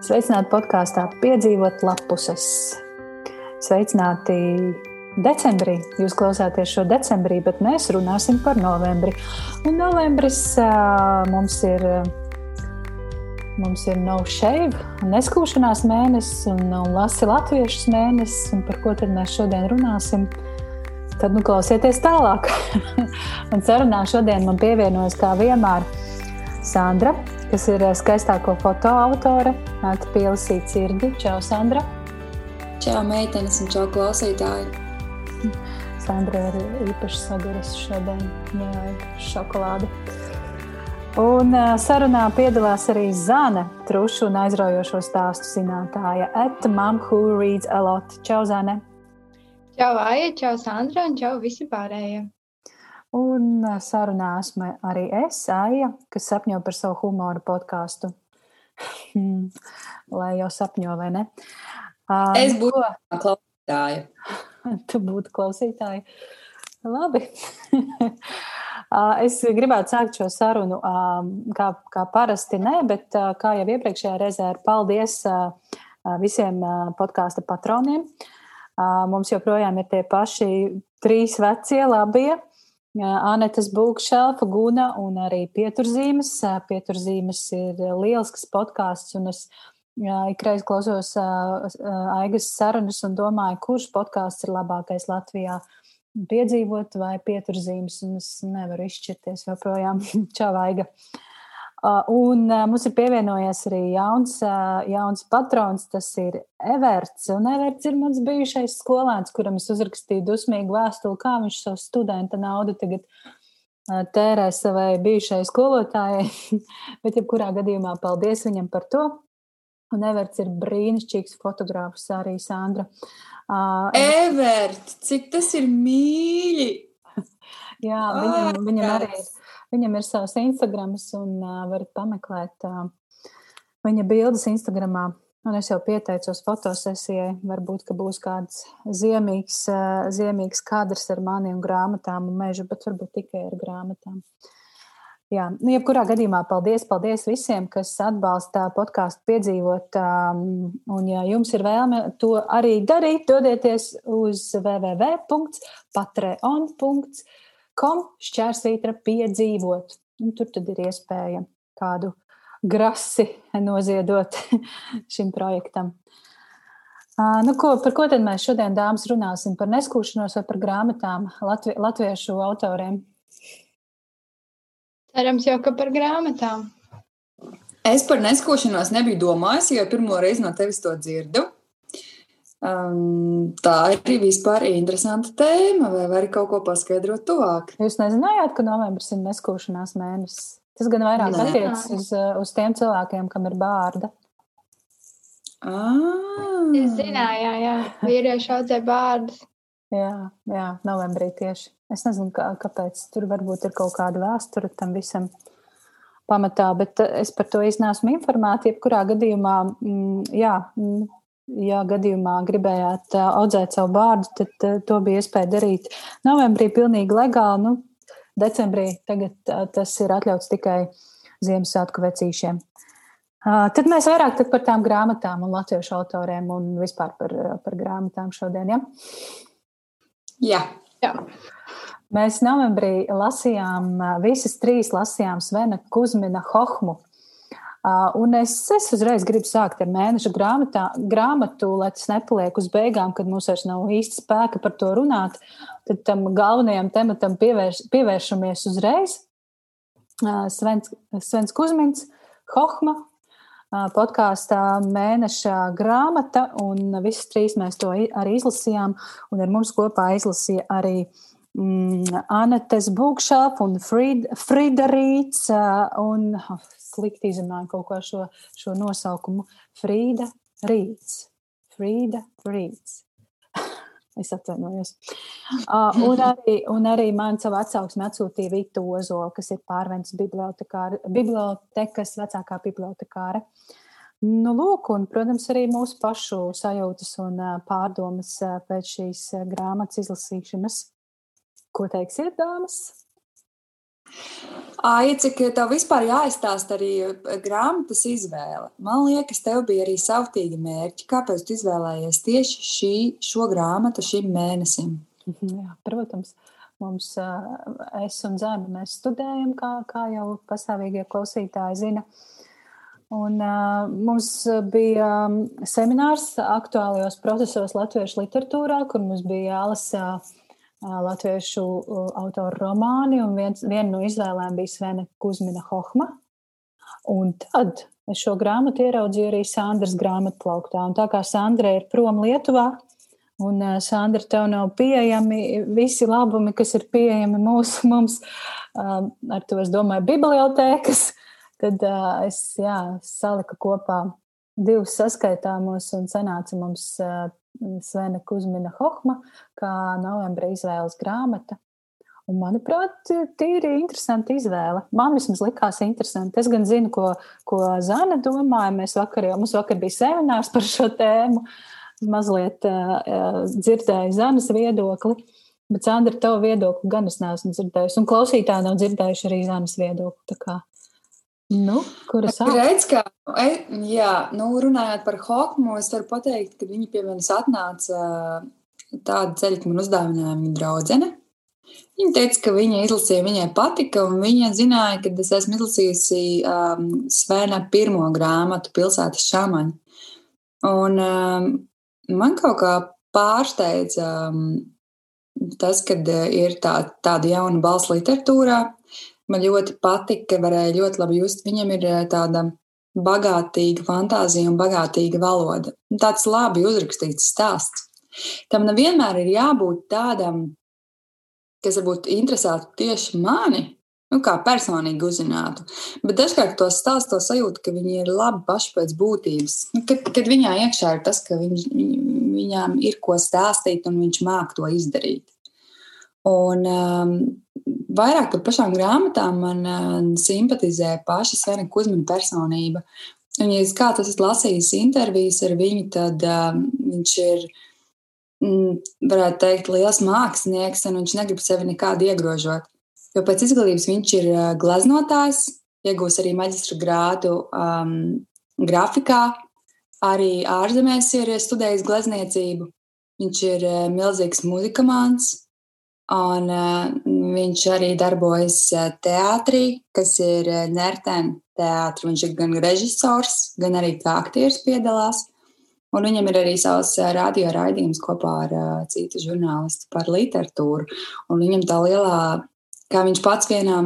Sveicināti podkāstā Piedzīvot lapuses. Sveicināti decembrī. Jūs klausāties šo decembrī, bet mēs runāsim par novembri. Un novembris mums ir. Mums ir no shave, neskūšanās mēnesis un, un lasi latviešu mēnesis. Par ko tad mēs šodien runāsim? Tad nu, klausieties tālāk. un sarunā šodien man pievienojas kā vienmēr Sandra, kas ir eh, skaistāko fotoautore, nāca pielasīt sirdi. Čau, Sandra! Čau, meitenes un čau, klausītāji! Sandra ir īpaši saguras šodien, jā, šokolādi. Un uh, sarunā piedalās arī Zana, trušu un aizraujošo stāstu zinātāja, at Mom Who Reads a Lot. Čau, Zane! Čau, Aija, čau, Sandra un čau visi pārējie! Un sarunā esmu arī es, Aija, kas sapņo par savu humoru podkāstu. Lai jau sapņo, vai ne? Es būtu klausītāja. tu būtu klausītāja. Labi. es gribētu sākt šo sarunu kā, kā parasti, ne, bet kā jau iepriekšējā reizē, ar paldies visiem podkāstu patroniem. Mums joprojām ir tie paši trīs vecie labie Anetes Būkšelfa, Guna un arī Pieturzīmes. Pieturzīmes ir lielisks podkāsts, un es ikreiz klausos Aigas sarunas un domāju, kurš podkāsts ir labākais Latvijā. Piedzīvot vai pieturzīmes, un es nevaru izšķirties joprojām. Čau, Aiga! Uh, un uh, mums ir pievienojies arī jauns, uh, jauns patrons, tas ir Everts. Un Everts ir mans bijušais skolēns, kuram es uzrakstīju dusmīgu vēstuli, kā viņš savu studenta naudu tagad tērē savai bijušai skolotājai. Bet, jebkurā gadījumā, paldies viņam par to. Un Everts ir brīnišķīgs fotogrāfs arī Sandra. Everts, cik tas ir mīļi! Jā, viņam, viņam arī ir Viņam ir savs Instagrams un uh, varat pameklēt uh, viņa bildes Instagramā. Un es jau pieteicos fotosesijai. Varbūt, ka būs kāds ziemīgs, uh, ziemīgs kadrs ar mani un grāmatām un mežu, bet varbūt tikai ar grāmatām. Jā, nu, jebkurā gadījumā paldies, paldies visiem, kas atbalsta podkāstu piedzīvot. Um, un, ja jums ir vēlme to arī darīt, dodieties uz www.patreon.com kom šķērsvītra piedzīvot. Un tur tad ir iespēja kādu grasi noziedot šim projektam. Nu, ko, par ko tad mēs šodien, dāmas, runāsim? Par neskūšanos vai par grāmatām latvi, latviešu autoriem? Cerams, jau ka par grāmatām. Es par neskūšanos nebiju domājis, jo pirmo reizi no tevis to dzirdu. Um, tā ir vispār interesanta tēma. Vai vari kaut ko paskaidrot tuvāk? Jūs nezinājāt, ka novembris ir neskūšanās mēnesis. Tas gan vairāk attiecas uz, uz tiem cilvēkiem, kam ir bārda. Ah. Es zināju, jā, jā. vīrieši audzē bārdus. Jā, jā, novembrī tieši. Es nezinu, kā, kāpēc tur varbūt ir kaut kāda vēsture tam visam pamatā, bet es par to īsti neesmu informēta. Jebkurā gadījumā, mm, jā, mm, ja gadījumā gribējāt audzēt savu bārdu, tad to bija iespēja darīt novembrī, pilnīgi legāli. Nu, decembrī tagad tas ir atļauts tikai Ziemassvētku vecīšiem. Tad mēs vairāk par tām grāmatām un latviešu autoriem un vispār par, par grāmatām šodien. Ja? Jā. Jā. Mēs novembrī lasījām, visas trīs lasījām Svena Kusmina Hohmu un es, es uzreiz gribu sākt ar mēneša grāmatā, grāmatu, lai tas nepaliek uz beigām, kad mums vairs nav īsti spēka par to runāt. Tad tam galvenajam tematam pievērš, pievēršamies uzreiz. Uh, Svens, Svens Kusmins, Hohma, uh, podkāstā mēneša grāmata, un visas trīs mēs to arī izlasījām, ar mums kopā izlasīja arī mm, Anetes Būkšāp un Friderīts un slikti izrunāju kaut ko šo, šo nosaukumu. Frīda Rīts. Frīda Rīts. es atvainojos. Uh, un, arī, un arī man savu atsauksmi atsūtīja Vita Ozola, kas ir pārventas bibliotekas vecākā bibliotekāre. Nu, lūk, un, protams, arī mūsu pašu sajūtas un pārdomas pēc šīs grāmatas izlasīšanas. Ko teiksiet, dāmas? Aici, ka tev vispār jāizstāsta arī grāmatas izvēle. Man liekas, tev bija arī savtīgi mērķi. Kāpēc tu izvēlējies tieši šī, šo grāmatu šim mēnesim? Jā, protams, mums, es un Zēna, mēs studējam, kā, kā jau pastāvīgie klausītāji zina. Un, uh, mums bija seminārs aktuālajos procesos latviešu literatūrā, kur mums bija jālasa uh, latviešu autoru romāni, un viens, viena no izvēlēm bija Svena Kuzmina Hohma. Un tad es šo grāmatu ieraudzīju arī Sandras grāmatplauktā. Un tā kā Sandra ir prom Lietuvā, un Sandra, tev nav pieejami visi labumi, kas ir pieejami mūsu, mums, ar to es domāju, bibliotēkas, tad es jā, saliku kopā divus saskaitāmos un sanāca mums Svena Kuzmina Hohma, kā novembra izvēles grāmata. Un, manuprāt, tīri interesanti izvēle. Man vismaz likās interesanti. Es gan zinu, ko, ko Zana domāja. Mēs vakar jau, mums vakar bija seminārs par šo tēmu. Mazliet uh, dzirdēju Zanas viedokli. Bet, Sandra, tavu viedokli gan es neesmu dzirdējusi. Un klausītāji nav dzirdējuši arī Zanas viedokli. Nu, Kuras redz, ka, e, jā, nu, runājot par Hokmu, es varu pateikt, ka viņi pie manis atnāca tādu ceļu, ka man uzdāvināja viņa draudzene. Viņa teica, ka viņa izlasīja, viņai patika, un viņa zināja, ka es esmu izlasījusi um, Svēna pirmo grāmatu Pilsētas šāmaņa. Un um, man kaut kā pārsteidza um, tas, ka ir tā, tāda jauna balss literatūrā, man ļoti patika, varēja ļoti labi just. Viņam ir eh, tāda bagātīga fantāzija un bagātīga valoda. Un tāds labi uzrakstīts stāsts. Tam nevienmēr ir jābūt tādam, kas varbūt interesētu tieši mani, nu, kā personīgi uzzinātu. Bet dažkārt to stāstu to sajūtu, ka viņi ir labi paši pēc būtības. Nu, kad, kad viņā iekšā ir tas, ka viņ, viņām ir ko stāstīt un viņš māk to izdarīt. Un um, vairāk par pašām grāmatām man uh, simpatizē paša Svena Kusmina personība. Un, ja kāds esat lasījis intervijas ar viņu, tad um, viņš ir, mm, varētu teikt, liels mākslinieks, un viņš negrib sevi nekādi iegrožot. Jo pēc izglītības viņš ir uh, glaznotājs, iegūs arī maģistra grādu um, grafikā, arī ārzemēs ir studējis glezniecību. Viņš ir uh, milzīgs muzikamāns, Un, uh, viņš arī darbojas uh, teātrī, kas ir uh, Nertēna teātris. Viņš ir gan režisors, gan arī kā aktieris piedalās. Un viņam ir arī savs radio raidījums kopā ar uh, citu žurnālistu par literatūru. Un viņam tā lielā, kā viņš pats vienā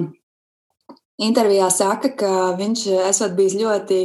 intervijā saka, ka viņš esot bijis ļoti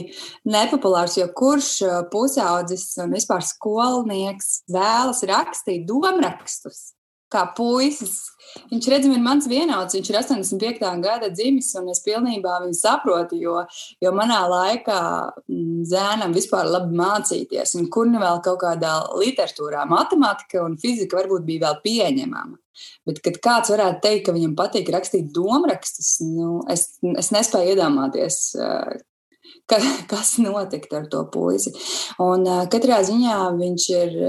nepopulārs, jo kurš pusaudzis un vispār skolnieks vēlas rakstīt domrakstus kā puisis. Viņš redz, ir mans vienauds, viņš ir 85. gada dzimis, un es pilnībā viņu saprotu, jo, jo manā laikā mm, zēnam vispār labi mācīties, un kur nu vēl kaut kādā literatūrā, matemātika un fizika varbūt bija vēl pieņemama. Bet, kad kāds varētu teikt, ka viņam patīk rakstīt domrakstus, nu, es, es nespēju iedomāties, ka, kas notiktu ar to puisi. Un katrā ziņā viņš ir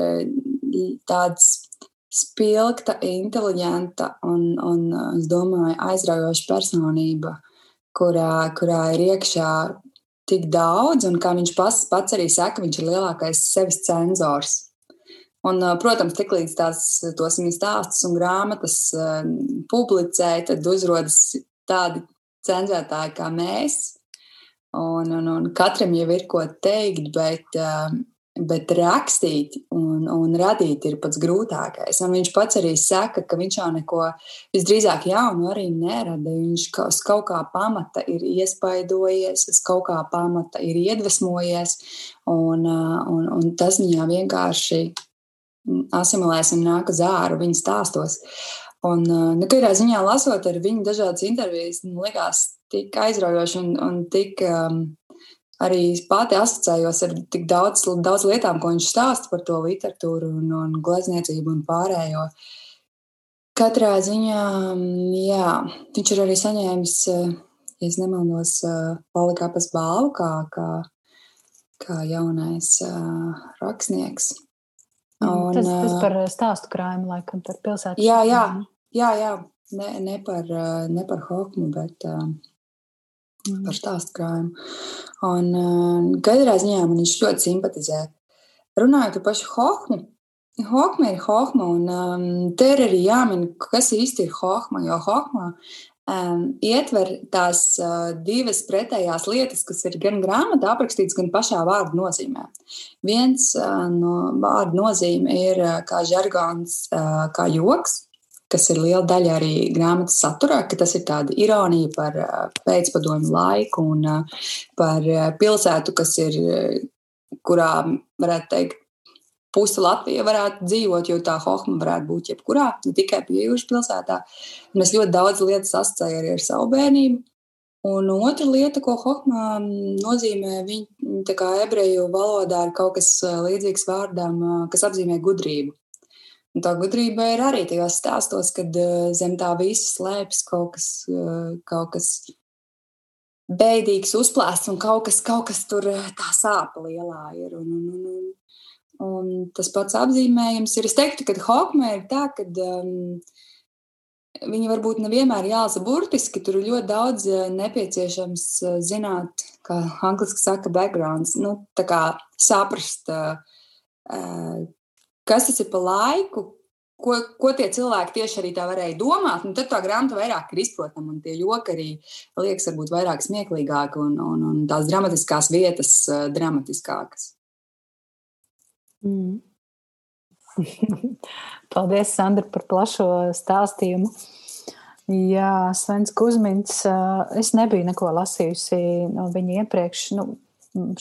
tāds spilgta, inteliģenta un, un es domāju, aizraujoša personība, kurā, kurā ir iekšā tik daudz, un kā viņš pats, pats arī saka, viņš ir lielākais sevis cenzors. Un, protams, tiklīdz tās viņa stāstus un grāmatas publicē, tad uzrodas tādi cenzētāji kā mēs. Un, un, un katram jau ir ko teikt, bet Bet rakstīt un, un radīt ir pats grūtākais. Un viņš pats arī saka, ka viņš jau neko visdrīzāk jaunu arī nerada. Viņš uz kaut kā pamata ir iespaidojies, uz kaut kā pamata ir iedvesmojies, un, un, un tas viņā vienkārši asimilēs un nāk uz āru viņa stāstos. Un, nu, kādā ziņā lasot ar viņu dažādas intervijas, man likās tik aizraujoši un, un tik um, arī pati asociējos ar tik daudz, daudz lietām, ko viņš stāsta par to literatūru un, un glezniecību un pārējo. Katrā ziņā, jā, viņš ir arī saņēmis, ja nemaldos, Polikāpas balvu kā, kā, kā jaunais uh, rakstnieks. Un, tas, tas par stāstu krājumu, laikam, par pilsētu. Jā, jā, jā, jā. ne, ne, par, ne par hokmu, bet uh, par stāstu krājumu. Un uh, katrā ziņā man viņš ļoti simpatizē. Runājot par pašu hokmu, Hokma ir hohma, un um, te ir arī jāmin, kas īsti ir hohma, jo hohma um, ietver tās uh, divas pretējās lietas, kas ir gan grāmatā aprakstītas, gan pašā vārdu nozīmē. Viens uh, no vārdu nozīme ir uh, kā žargons, uh, kā joks, kas ir liela daļa arī grāmatas saturā, ka tas ir tāda ironija par pēcpadomu laiku un par pilsētu, kas ir, kurā, varētu teikt, puse Latvija varētu dzīvot, jo tā hohma varētu būt jebkurā, ne tikai pie jūras pilsētā. Un es ļoti daudz lietas asociēju arī ar savu bērnību. Un otra lieta, ko hohma nozīmē, viņa kā ebreju valodā ir kaut kas līdzīgs vārdam, kas apzīmē gudrību. Un tā gudrība ir arī tajos stāstos, kad zem tā visa slēpjas kaut kas, kaut kas beidīgs, uzplēsts un kaut kas, kaut kas tur tā sāpe lielā ir. Un, un, un, Un tas pats apzīmējums ir. Es teiktu, ka Hawkmē ir tā, ka um, viņi varbūt nevienmēr jālasa burtiski. Tur ir ļoti daudz uh, nepieciešams uh, zināt, kā angļuiski saka, backgrounds. Nu, tā kā saprast, uh, uh, kas tas ir pa laiku, ko, ko tie cilvēki tieši arī tā varēja domāt. Un tad tā grāmata vairāk ir izprotama, un tie joki arī liekas, varbūt vairāk smieklīgāki un, un, un tās dramatiskās vietas uh, dramatiskākas. Mm. Paldies, Sandra, par plašo stāstījumu. Jā, Svens Kusmins, es nebiju neko lasījusi no viņa iepriekš. Nu,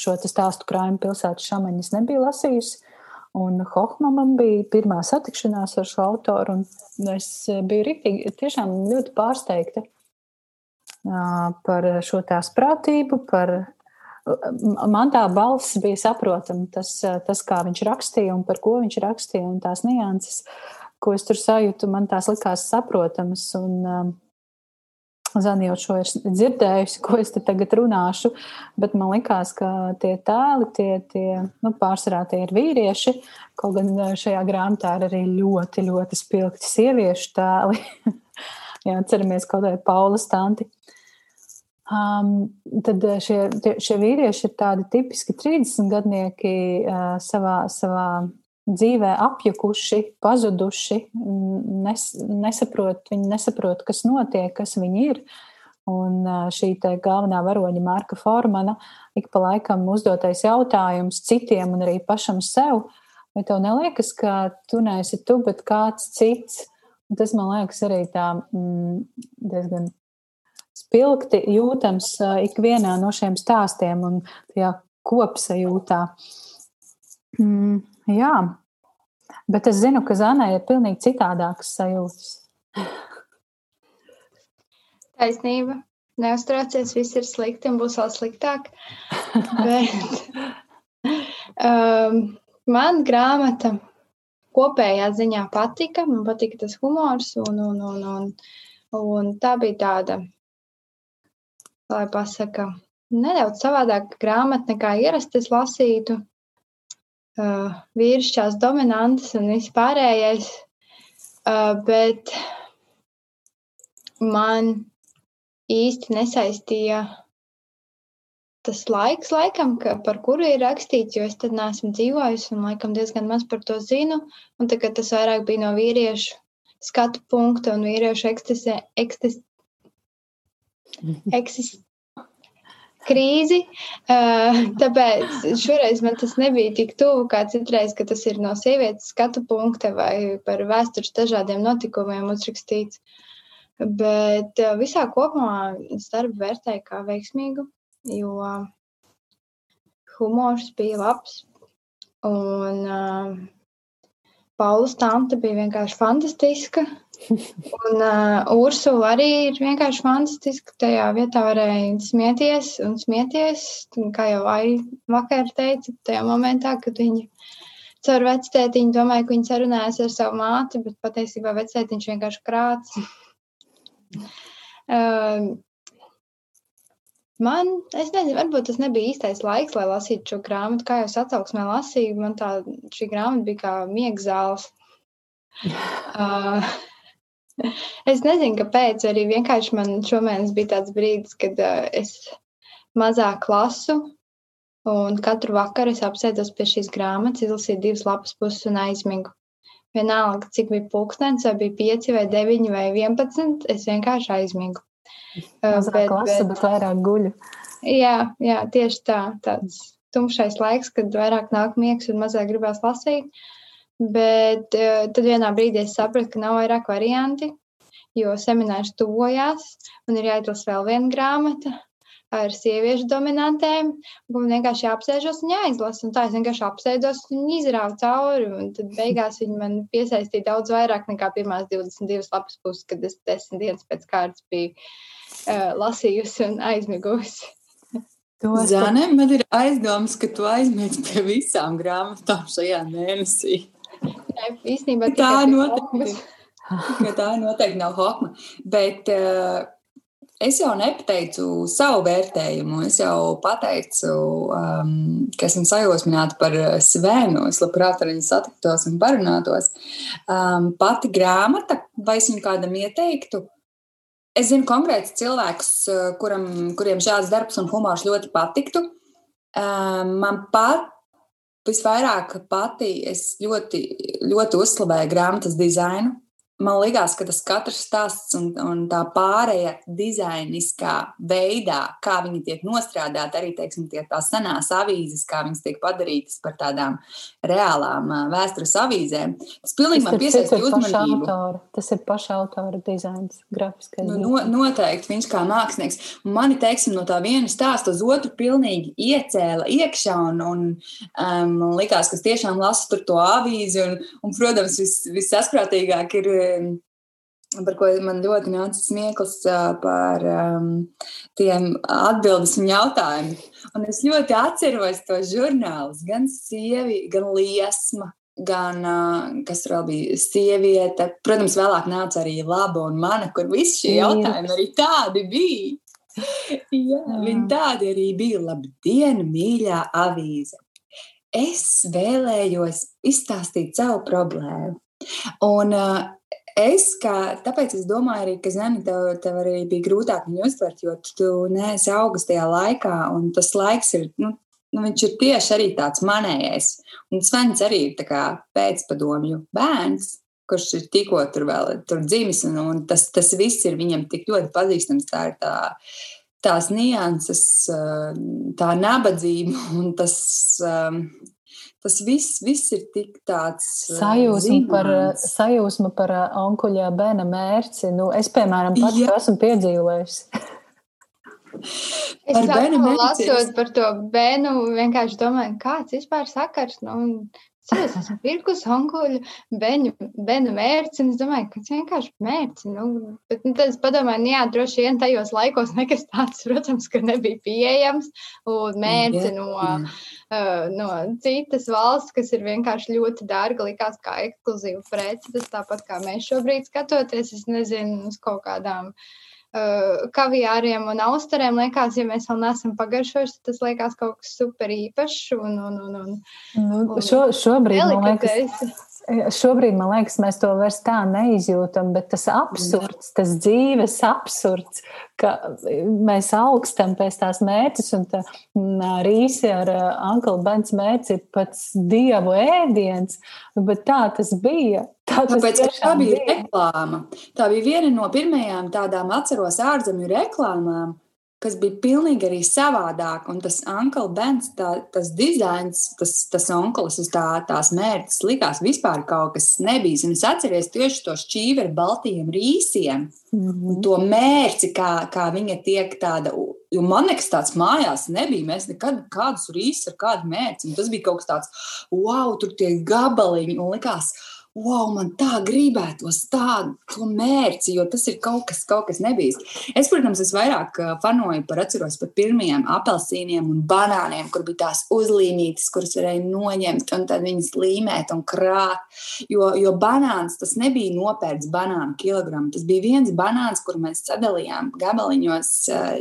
šo stāstu krājumu pilsētas šamaņas nebiju lasījusi. Un Hohmam bija pirmā satikšanās ar šo autoru, un es biju rīktīgi, tiešām ļoti pārsteigta par šo tās prātību, par man tā balss bija saprotama, tas, tas, kā viņš rakstīja un par ko viņš rakstīja, un tās nianses, ko es tur sajūtu, man tās likās saprotamas. Un, Zani jau šo ir dzirdējusi, ko es te tagad runāšu, bet man liekas, ka tie tēli, tie, tie nu, pārsvarā tie ir vīrieši. Kaut gan šajā grāmatā ir arī ļoti, ļoti spilgti sieviešu tēli. Jā, ceramies kaut kādai Paula stanti. Um, tad eh, šie, šie vīrieši ir tādi tipiski 30 gadnieki uh, savā, savā dzīvē apjukuši, pazuduši, nes, nesaprot, viņi nesaprot, kas notiek, kas viņi ir. Un šī galvenā varoņa Marka Formana ik pa laikam uzdotais jautājums citiem un arī pašam sev, vai tev neliekas, ka tu neesi tu, bet kāds cits? Un tas man liekas arī tā mm, diezgan spilgti jūtams ikvienā no šiem stāstiem un tajā kopsajūtā. Mm, jā, bet es zinu, ka Zanai ir pilnīgi citādākas sajūtas. Taisnība. Neuztraucies, viss ir slikti un būs vēl sliktāk. Bet, um, man grāmata kopējā ziņā patika. Man patika tas humors, un, un, un, un, un tā bija tāda lai pasaka, nedaudz savādāk grāmata nekā ierastas lasītu. Uh, vīrišķās dominantes un viss pārējais. Uh, bet man īsti nesaistīja tas laiks, laikam, ka, par kuru ir rakstīts, jo es tad neesmu dzīvojis un laikam diezgan maz par to zinu. Un tagad tas vairāk bija no vīriešu skatu punkta un vīriešu eksistē, eksist krīzi. Uh, tāpēc šoreiz man tas nebija tik tuvu kā citreiz, ka tas ir no sievietes skatu punkta vai par vēstures dažādiem notikumiem uzrakstīts. Bet uh, visā kopumā es darbu vērtēju kā veiksmīgu, jo humors bija labs. Un uh, Paula Stanta bija vienkārši fantastiska. Un uh, Ursula arī ir vienkārši fantastiska. Tajā vietā varēja smieties un smieties. Un, kā jau vai vakar teica, tajā momentā, kad viņa caur vectētiņu domāja, ka viņa sarunājas ar savu māti, bet patiesībā vectētiņš vienkārši krāts. uh, Man, es nezinu, varbūt tas nebija īstais laiks, lai lasītu šo grāmatu. Kā jau es atsauksmē lasīju, man tā šī grāmata bija kā miegzāles. uh, Es nezinu, kāpēc. Arī vienkārši man šomēnes bija tāds brīdis, kad uh, es mazāk lasu. Un katru vakaru es apsēdos pie šīs grāmatas, izlasīju divas lapas puses un aizmigu. Vienalga, cik bija pulkstenis, vai bija 5, vai 9, vai 11, es vienkārši aizmigu. Mazāk bet, lasa, bet, bet vairāk guļu. Jā, jā, tieši tā. Tāds tumšais laiks, kad vairāk nāk miegs un mazāk gribās lasīt. Bet uh, tad vienā brīdī es sapratu, ka nav vairāk varianti, jo seminārs tuvojās un ir jāizlasa vēl viena grāmata ar sieviešu dominantēm. Man vienkārši jāapsēžas un jāizlasa. Un tā es vienkārši apsēdos un izrāvu cauri. Un tad beigās viņi man piesaistīja daudz vairāk nekā pirmās 22 lapas puses, kad es desmit dienas pēc kārtas biju uh, lasījusi un aizmigusi. Zane, man ir aizdoms, ka tu aizmirsti pie visām grāmatām šajā mēnesī. Nē, īstenībā tā noteikti, tā noteikti nav hokma. Bet uh, es jau nepateicu savu vērtējumu. Es jau pateicu, um, ka esmu sajūsmināta par Svenu. Es labprāt ar viņu satiktos un parunātos. Um, pati grāmata, vai es viņu kādam ieteiktu? Es zinu konkrēts cilvēks, kuram, kuriem šāds darbs un humors ļoti patiktu. Man pat visvairāk patīk, es ļoti, ļoti uzslavēju grāmatas dizainu man liekas, ka tas katrs stāsts un, un tā pārēja dizainiskā veidā, kā viņi tiek nostrādāti, arī teiksim, tie tās senās avīzes, kā viņas tiek padarītas par tādām reālām vēstures avīzēm. Tas pilnīgi man piesaista uzmanību. Autora. Tas ir paša autora dizains, grafiskais. Nu, no, noteikti viņš kā mākslinieks. Mani, teiksim, no tā viena stāsta uz otru pilnīgi iecēla iekšā un, un um, likās, ka tiešām lasu tur to avīzi un, un protams, viss vis sasprātīgāk ir par ko man ļoti nāca smieklis par um, tiem atbildes un jautājumiem. Un es ļoti atceros to žurnālus, gan sievi, gan liesma. Gan, uh, kas vēl bija sieviete, protams, vēlāk nāca arī laba un mana, kur visi šie jautājumi arī tādi bija. Jā, viņi tādi arī bija. Labdien, mīļā avīze! Es vēlējos izstāstīt savu problēmu. Un uh, Es kā, tāpēc es domāju, arī, ka zemi tev, tev arī bija grūtāk viņu uztvert, jo tu neesi augustajā laikā, un tas laiks ir, nu, nu, viņš ir tieši arī tāds manējais. Un Svens arī ir pēcpadomju bērns, kurš ir tikko tur vēl tur dzimis, un, un tas, tas viss ir viņam tik ļoti pazīstams. Tā ir tā, tās nianses, tā nabadzība un tas tas viss, viss ir tik tāds sajūsma par, sajūsma par onkuļa bērna mērci. Nu, es, piemēram, pats to esmu piedzīvojusi. Es domāju, lasot par to bērnu, vienkārši domāju, kāds vispār sakars. Nu, Es esmu pirkus onkuļu bērnu, bērnu mērci, un es domāju, ka tas vienkārši mērci. Nu, bet nu, tad es padomāju, nu, jā, droši vien tajos laikos nekas tāds, protams, ka nebija pieejams, un mērci no, uh, no citas valsts, kas ir vienkārši ļoti dārga, likās kā ekskluzīva prece. Tas tāpat kā mēs šobrīd skatoties, es nezinu, uz kaut kādām uh, kaviāriem un austerēm liekas, ja mēs vēl neesam pagaršojuši, tas liekas kaut kas super īpašs. Un, un, un, un, nu, šo, šobrīd, man liekas, Šobrīd, man liekas, mēs to vairs tā neizjūtam, bet tas absurds, tas dzīves absurds, ka mēs augstam pēc tās mērķis, un tā rīsi ar Anklu Bens mērķi ir pats dievu ēdiens, bet tā tas bija. Tā Tāpēc tā bija bija reklāma. Tā bija viena no pirmajām tādām atceros ārzemju reklāmām kas bija pilnīgi arī savādāk. Un tas Uncle Bens, tā, tas dizains, tas, tas onklis uz tā, tās mērķis likās vispār kaut kas nebija. Un es atceros tieši to šķīvi ar baltiem rīsiem. Mm -hmm. Un to mērci, kā, kā viņa tiek tāda. Jo man nekas tāds mājās nebija. Mēs nekad kādus rīsus ar kādu mērci. Un tas bija kaut kas tāds, wow, tur tie gabaliņi. Un likās, wow, man tā gribētos tādu mērci, jo tas ir kaut kas, kaut kas nebijis. Es, protams, es vairāk fanoju par atceros par pirmajiem apelsīniem un banāniem, kur bija tās uzlīmītes, kuras varēja noņemt un tad viņas līmēt un krāt. Jo, jo banāns tas nebija nopērts banānu kilogramu. Tas bija viens banāns, kur mēs sadalījām gabaliņos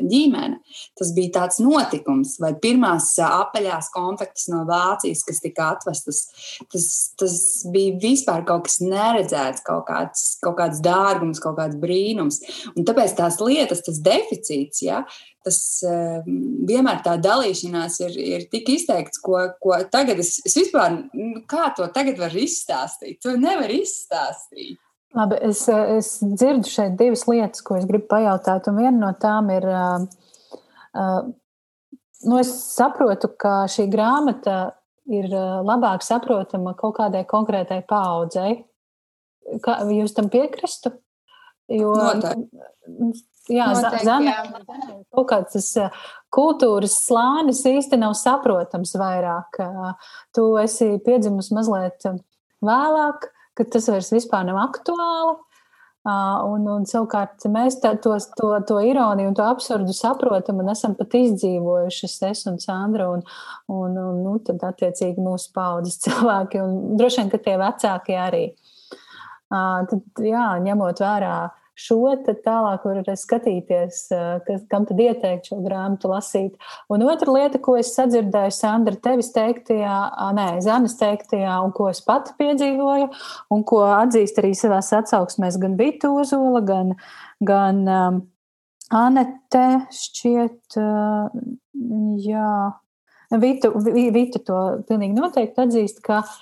ģimene. Tas bija tāds notikums, vai pirmās apaļās konfektes no Vācijas, kas tika atvestas. Tas, tas bija vispār vispār kaut kas neredzēts, kaut kāds, kaut kāds dārgums, kaut kāds brīnums. Un tāpēc tās lietas, tas deficīts, ja, tas uh, vienmēr tā dalīšanās ir, ir tik izteikts, ko, ko tagad es, es vispār, nu, kā to tagad var izstāstīt? To nevar izstāstīt. Labi, es, es dzirdu šeit divas lietas, ko es gribu pajautāt, un viena no tām ir. Uh, uh, nu, es saprotu, ka šī grāmata ir labāk saprotama kaut kādai konkrētai paudzei. Kā jūs tam piekristu? Jo, jā, Zana, kaut kāds tas kultūras slānis īsti nav saprotams vairāk. Tu esi piedzimusi mazliet vēlāk, kad tas vairs vispār nav aktuāli. Un, un savukārt mēs tā, to, to, to ironiju un to absurdu saprotam un esam pat izdzīvojuši, es un Sandra, un, un, un nu, tad attiecīgi mūsu paudzes cilvēki, un droši vien, ka tie vecākie arī. Tad, jā, ņemot vērā šo, tad tālāk var skatīties, kas, kam tad ieteikt šo grāmatu lasīt. Un otra lieta, ko es sadzirdēju Sandra tevis teiktajā, nē, Zanes teiktajā, un ko es pati piedzīvoju, un ko atzīst arī savās atsauksmēs gan Vita Ozola, gan, gan um, Anete šķiet, uh, jā, Vita, Vita to pilnīgi noteikti atzīst, ka uh,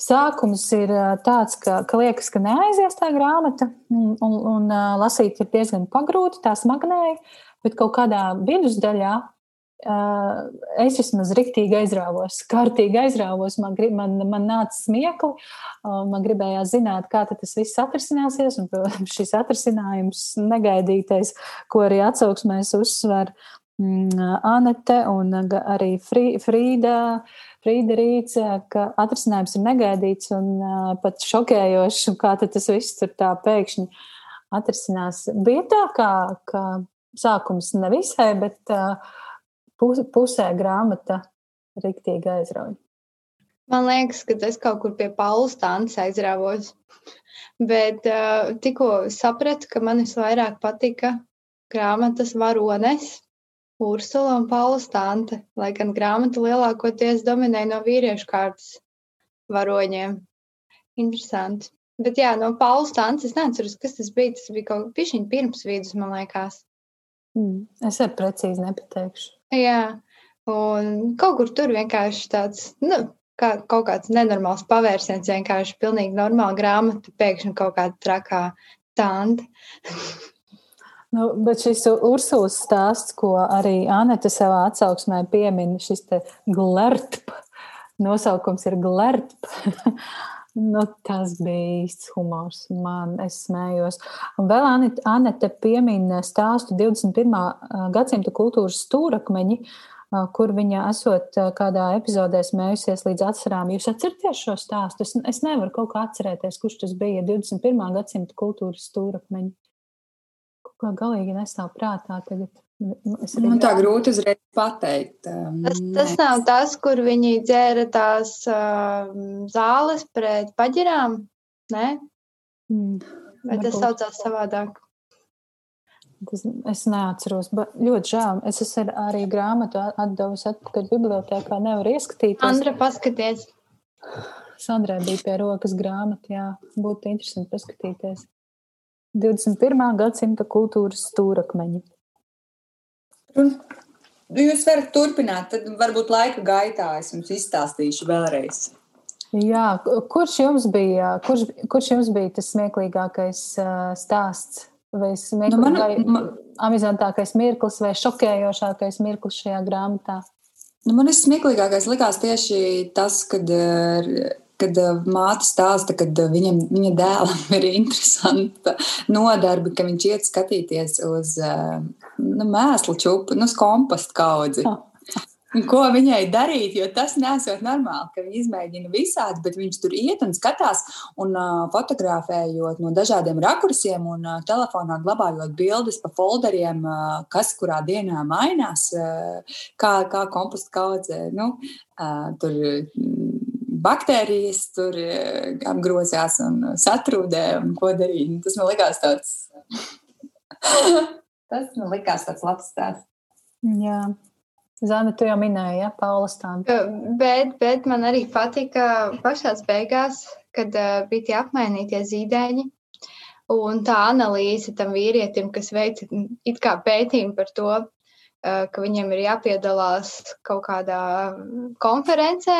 Sākums ir tāds, ka, ka liekas, ka neaizies tā grāmata, un, un, un lasīt ir diezgan pagrūti, tā smagnēji, bet kaut kādā vidusdaļā es vismaz riktīgi aizrāvos, kārtīgi aizrāvos. Man, man, man nāca smiekli, man gribējās zināt, kā tas viss atrisināsies. Un, protams, šis atrisinājums negaidītais, ko arī atsauksmēs uzsver Anete un arī Frīda. Frīda Rīts, ka atrisinājums ir negaidīts un uh, pat šokējošs, un kā tas viss tur tā pēkšņi atrisinās. Bija tā, kā, ka sākums nevisai, bet uh, pusē grāmata riktīgi aizrauja. Man liekas, ka es kaut kur pie Paula stāsts aizrāvos. Bet uh, tikko sapratu, ka man visvairāk patika grāmatas varones. Ursula un Paula Stante, lai gan grāmata lielākoties dominē no vīriešu kārtas varoņiem. Interesanti. Bet jā, no Paula Stantes es neatceros, kas tas bija. Tas bija kaut kas pirms vidus, man liekas. Mm, es arī precīzi nepateikšu. Jā, un kaut kur tur vienkārši tāds, nu, kā, kaut kāds nenormāls pavērsiens, vienkārši pilnīgi normāla grāmata, pēkšņi kaut kāda trakā tante. Nu, bet šis Ursulas stāsts, ko arī Anita savā atsauksmē piemin, šis glertp, nosaukums ir glertp. nu, tas bija īsts humors. Man, es smējos. Un vēl Anita piemin stāstu 21. gadsimta kultūras stūrakmeņi, kur viņa esot kādā epizodē smējusies līdz atsarām. Jūs atceraties šo stāstu? Es, es nevaru kaut kā atcerēties, kurš tas bija 21. gadsimta kultūras stūrakmeņi kā galīgi nestāv prātā tagad. Man tā grūti uzreiz pateikt. Um, tas, tas Nē. nav tas, kur viņi dzēra tās uh, zāles pret paģirām, ne? Mm. Vai tas saucās savādāk? Tas, es neatceros, bet ļoti žēl. Es esmu arī grāmatu atdevusi atpakaļ bibliotekā. Nevaru ieskatīties. Andra, paskaties. Sandrē bija pie rokas grāmata, jā. Būtu interesanti paskatīties. 21. gadsimta kultūras stūrakmeņi. Un jūs varat turpināt, tad varbūt laika gaitā es jums izstāstīšu vēlreiz. Jā, kurš jums bija, kurš, kurš jums bija tas smieklīgākais stāsts? Vai smieklīgākais, nu, man, man, amizantākais mirklis vai šokējošākais mirklis šajā grāmatā? Nu, man smieklīgākais likās tieši tas, kad kad uh, māte stāsta, ka uh, viņam, viņa dēlam ir interesanta nodarbe, ka viņš iet skatīties uz uh, nu, mēslu čupu, nu, uz kompostu kaudzi. Ko viņai darīt, jo tas nesot normāli, ka viņa izmēģina visādi, bet viņš tur iet un skatās un uh, fotografējot no dažādiem rakursiem un uh, telefonā glabājot bildes pa folderiem, uh, kas kurā dienā mainās, uh, kā, kā kompostu kaudze. Nu, uh, tur, baktērijas tur e, apgrozījās un satrūdē, un ko darīt. Un tas man likās tāds. tas man likās tāds labs stāsts. Jā. Zana, tu jau minēji, ja, Paula stāstu. Bet, bet man arī patika pašās beigās, kad uh, bija tie apmainītie zīdaiņi. Un tā analīze tam vīrietim, kas veica it kā pētījumu par to, ka viņiem ir jāpiedalās kaut kādā konferencē,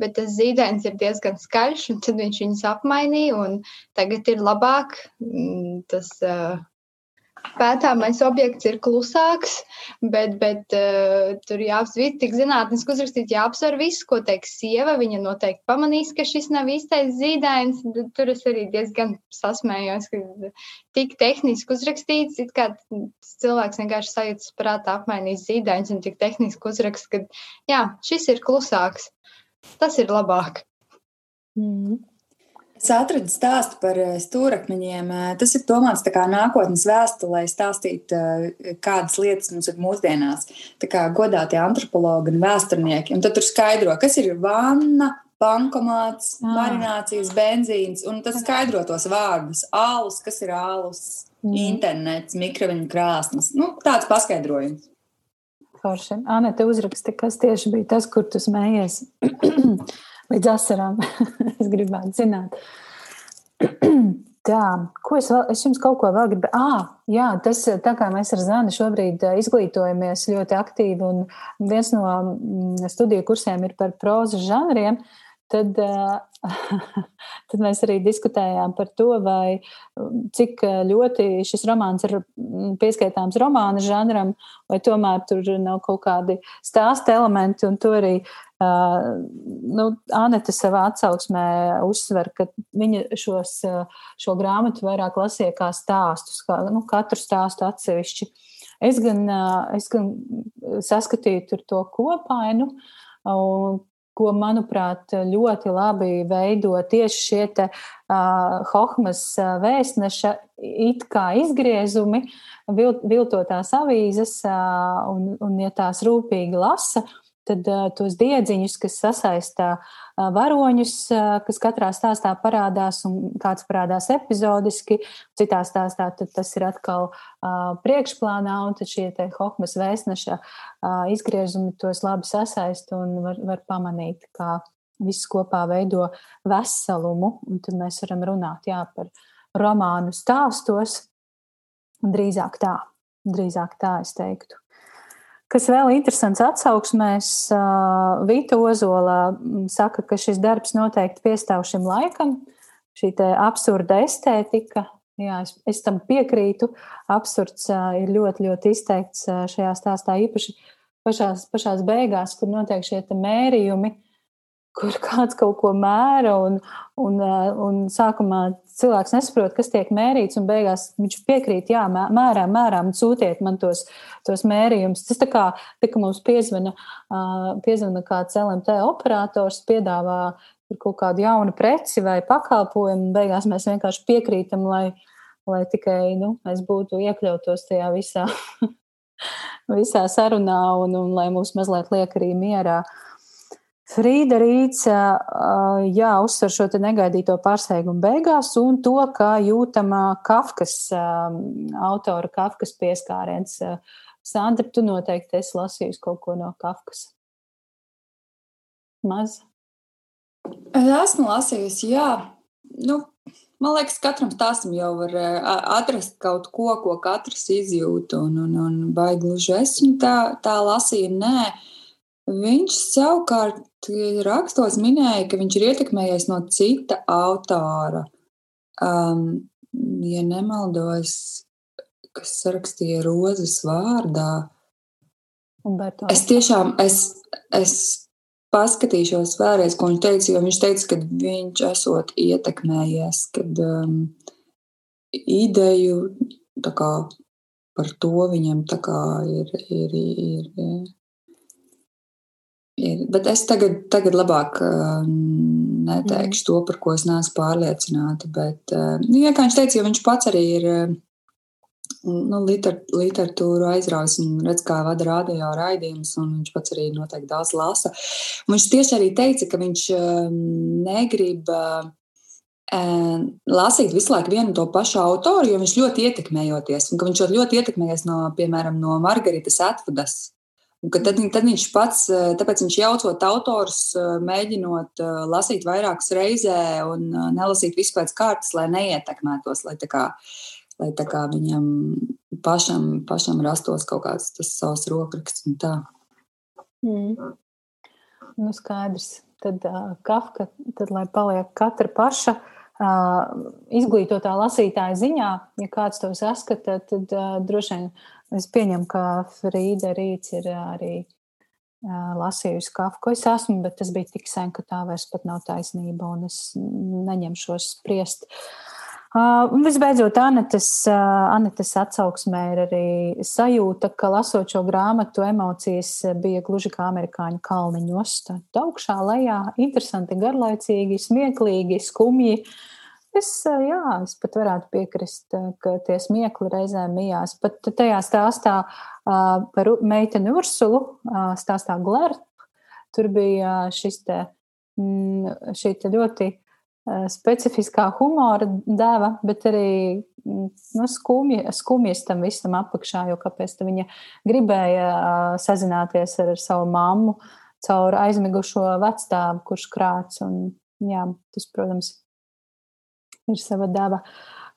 bet tas zīdainis ir diezgan skaļš, un tad viņš viņus apmainīja, tagad ir labāk tas pētāmais objekts ir klusāks, bet, bet uh, tur jāapsver, tik zinātniski uzrakstīt, jāapsver viss, ko teiks sieva. Viņa noteikti pamanīs, ka šis nav īstais zīdainis. Tur es arī diezgan sasmējos, ka tik tehniski uzrakstīts, it kā cilvēks vienkārši sajūtas prātā apmainīs zīdaiņus un tik tehniski uzrakst, ka jā, šis ir klusāks. Tas ir labāk. Mm. Es atradu stāstu par eh, stūrakmeņiem. Eh, tas ir domāts kā nākotnes vēstulē, stāstīt, eh, kādas lietas mums ir mūsdienās. Tā kā godātie antropologi un vēsturnieki. Un tad tur skaidro, kas ir vanna, bankomāts, ah. marinācijas, benzīns. Un tas skaidro tos vārdus. Alus, kas ir alus, mm. internets, mikroviņu krāsnes. Nu, tāds paskaidrojums. Forši. Anete uzraksta, kas tieši bija tas, kur tu smējies. līdz asarām. es gribētu zināt. Tā, ko es, vēl, es jums kaut ko vēl gribu? Ah, jā, tas tā kā mēs ar Zani šobrīd izglītojamies ļoti aktīvi, un viens no mm, studiju kursiem ir par prózas žanriem, tad, tad mēs arī diskutējām par to, vai cik ļoti šis romāns ir mm, pieskaitāms romāna žanram, vai tomēr tur nav kaut kādi stāsta elementi, to arī nu, Anita savā atsauksmē uzsver, ka viņa šos, šo grāmatu vairāk lasīja kā stāstus, kā nu, katru stāstu atsevišķi. Es gan, es gan saskatīju tur to kopainu, ko, manuprāt, ļoti labi veido tieši šie te, uh, Hohmas vēstneša it kā izgriezumi, vil, viltotās avīzes, uh, un, un ja tās rūpīgi lasa, uh, tad uh, tos diedziņus, kas sasaistā uh, varoņus, uh, kas katrā stāstā parādās, un kāds parādās epizodiski, citā stāstā tas ir atkal priekšplānā, un tad šie Hokmas vēstneša izgriezumi tos labi sasaista un var, var pamanīt, kā viss kopā veido veselumu, un tad mēs varam runāt jā, par romānu stāstos, drīzāk tā, drīzāk tā es teiktu. Kas vēl interesants atsauksmēs, Vita Ozola saka, ka šis darbs noteikti piestāv šim laikam, šī absurda estētika. Jā, es, es tam piekrītu. Absurds ir ļoti, ļoti izteikts šajā stāstā, īpaši pašās, pašās beigās, kur notiek šie mērījumi, kur kāds kaut ko mēra, un, un, un sākumā cilvēks nesaprot, kas tiek mērīts, un beigās viņš piekrīt, jā, mērām, mērām, sūtiet man tos, tos mērījumus. Tas tā kā, tā kā mums piezvana, piezvana kāds LMT operators, piedāvā kaut kādu jaunu preci vai pakalpojumu, un beigās mēs vienkārši piekrītam, lai, lai tikai nu, mēs būtu iekļautos tajā visā, visā sarunā un, un lai mūs mazliet liek arī mierā. Uh, Frīda Rīca jā, uzsver šo negaidīto pārsteigumu beigās un to, kā jūtama Kafkas, autora Kafkas pieskāriens. Sandra, tu noteikti esi lasījusi kaut ko no Kafkas. Maz. Es esmu lasījusi, jā. Nu, man liekas, katram stāstam jau var atrast kaut ko, ko katrs izjūt. Un, un, un vai gluži es viņu tā, tā lasīju? Nē. Viņš savukārt rakstos minēja, ka viņš ir ietekmējies no cita autora. Um, ja nemaldos, kas rakstīja rozes vārdā. Es tiešām es, es paskatīšos vēlreiz, ko viņš teica, viņš teica, ka viņš esot ietekmējies, kad um, ideju kā, par to viņam ir, ir, ir, ir Ir, bet es tagad, tagad labāk uh, neteikšu mm. to, par ko es neesmu pārliecināta. Bet, uh, nu, ja kā viņš teica, jo viņš pats arī ir uh, nu, liter, literatūru aizraujas un redz, kā vada radio raidījumus, un viņš pats arī noteikti daudz lasa. Un viņš tieši arī teica, ka viņš negrib. Lasīt visu laiku vienu to pašu autoru, jo viņš ļoti ietekmējoties, un ka viņš ļoti ietekmējies no, piemēram, no Margaritas Atvudas Un tad, tad viņš pats, tāpēc viņš jaucot autors, mēģinot lasīt vairākas reizē un nelasīt visu pēc kārtas, lai neietekmētos, lai kā, lai kā viņam pašam, pašam rastos kaut kāds tas savs rokraksts un tā. Mm. Nu, skaidrs. Tad uh, Kafka, tad, lai paliek katra paša uh, izglītotā lasītāja ziņā, ja kāds to saskata, tad uh, droši vien es pieņemu, ka Frīda Rīts ir arī uh, lasījusi Kafku. Es esmu, bet tas bija tik sen, ka tā vairs pat nav taisnība, un es neņemšos spriest. Uh, Uh, visbeidzot, Anetes, uh, Anetes atsauksmē ir arī sajūta, ka lasot šo grāmatu, emocijas bija gluži kā amerikāņu kalniņos. Tad augšā, lejā, interesanti, garlaicīgi, smieklīgi, skumji. Es, jā, es pat varētu piekrist, ka tie smiekli reizēm mijās. Pat tajā stāstā par meiteni Ursulu, stāstā Glērta, tur bija šis te, mm, šī te ļoti specifiskā humora deva, bet arī mm, nu, skumja, skumjas tam visam apakšā, jo kāpēc viņa gribēja sazināties ar savu mammu caur aizmigušo vecstāvu, kurš krāts. Un, jā, tas, protams, ir sava deva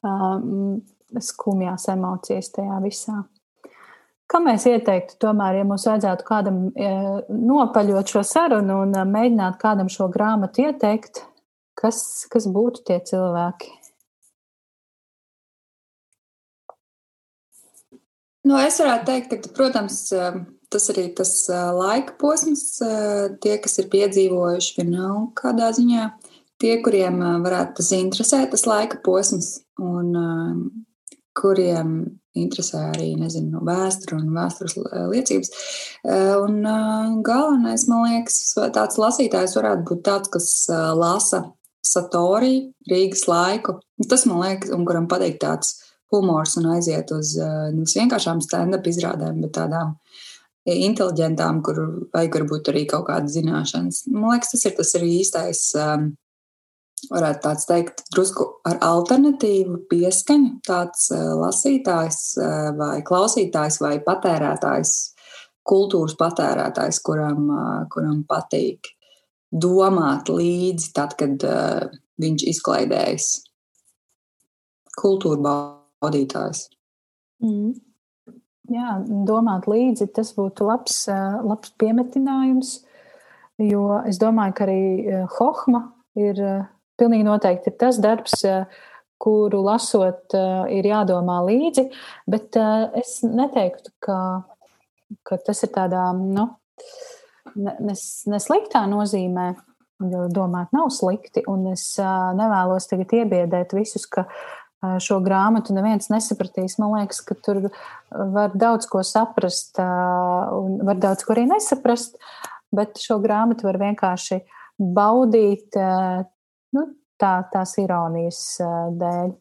um, skumjās emocijas tajā visā. Kā mēs ieteiktu, tomēr, ja mums vajadzētu kādam nopaļot šo sarunu un mēģināt kādam šo grāmatu ieteikt, Kas, kas būtu tie cilvēki? Nu, es varētu teikt, ka, protams, tas arī tas laika posms, tie, kas ir piedzīvojuši vienalga kādā ziņā, tie, kuriem varētu tas interesēt, tas laika posms, un kuriem interesē arī nezinu, vēsture un vēstures liecības. Un galvenais, man liekas, tāds lasītājs varētu būt tāds, kas lasa Satori, Rīgas laiku. Tas man liekas, un kuram patīk tāds humors un aiziet uz nevis vienkāršām stand-up izrādēm, bet tādām inteliģentām, kur vajag varbūt arī kaut kādas zināšanas. Man liekas, tas ir tas arī īstais, varētu tāds teikt, drusku ar alternatīvu pieskaņu, tāds lasītājs vai klausītājs vai patērētājs, kultūras patērētājs, kuram, kuram patīk domāt līdzi, tad, kad viņš izklaidējas. Kultūra baudītājs. Mm. Jā, domāt līdzi, tas būtu labs, labs piemetinājums, jo es domāju, ka arī Hohma ir pilnīgi noteikti ir tas darbs, uh, kuru lasot, uh, ir jādomā līdzi, bet uh, es neteiktu, ka, ka tas ir tādā, nu, nesliktā nozīmē, jo domāt nav slikti, un es nevēlos tagad iebiedēt visus, ka šo grāmatu neviens nesapratīs. Man liekas, ka tur var daudz ko saprast, un var daudz ko arī nesaprast, bet šo grāmatu var vienkārši baudīt nu, tā, tās ironijas dēļ.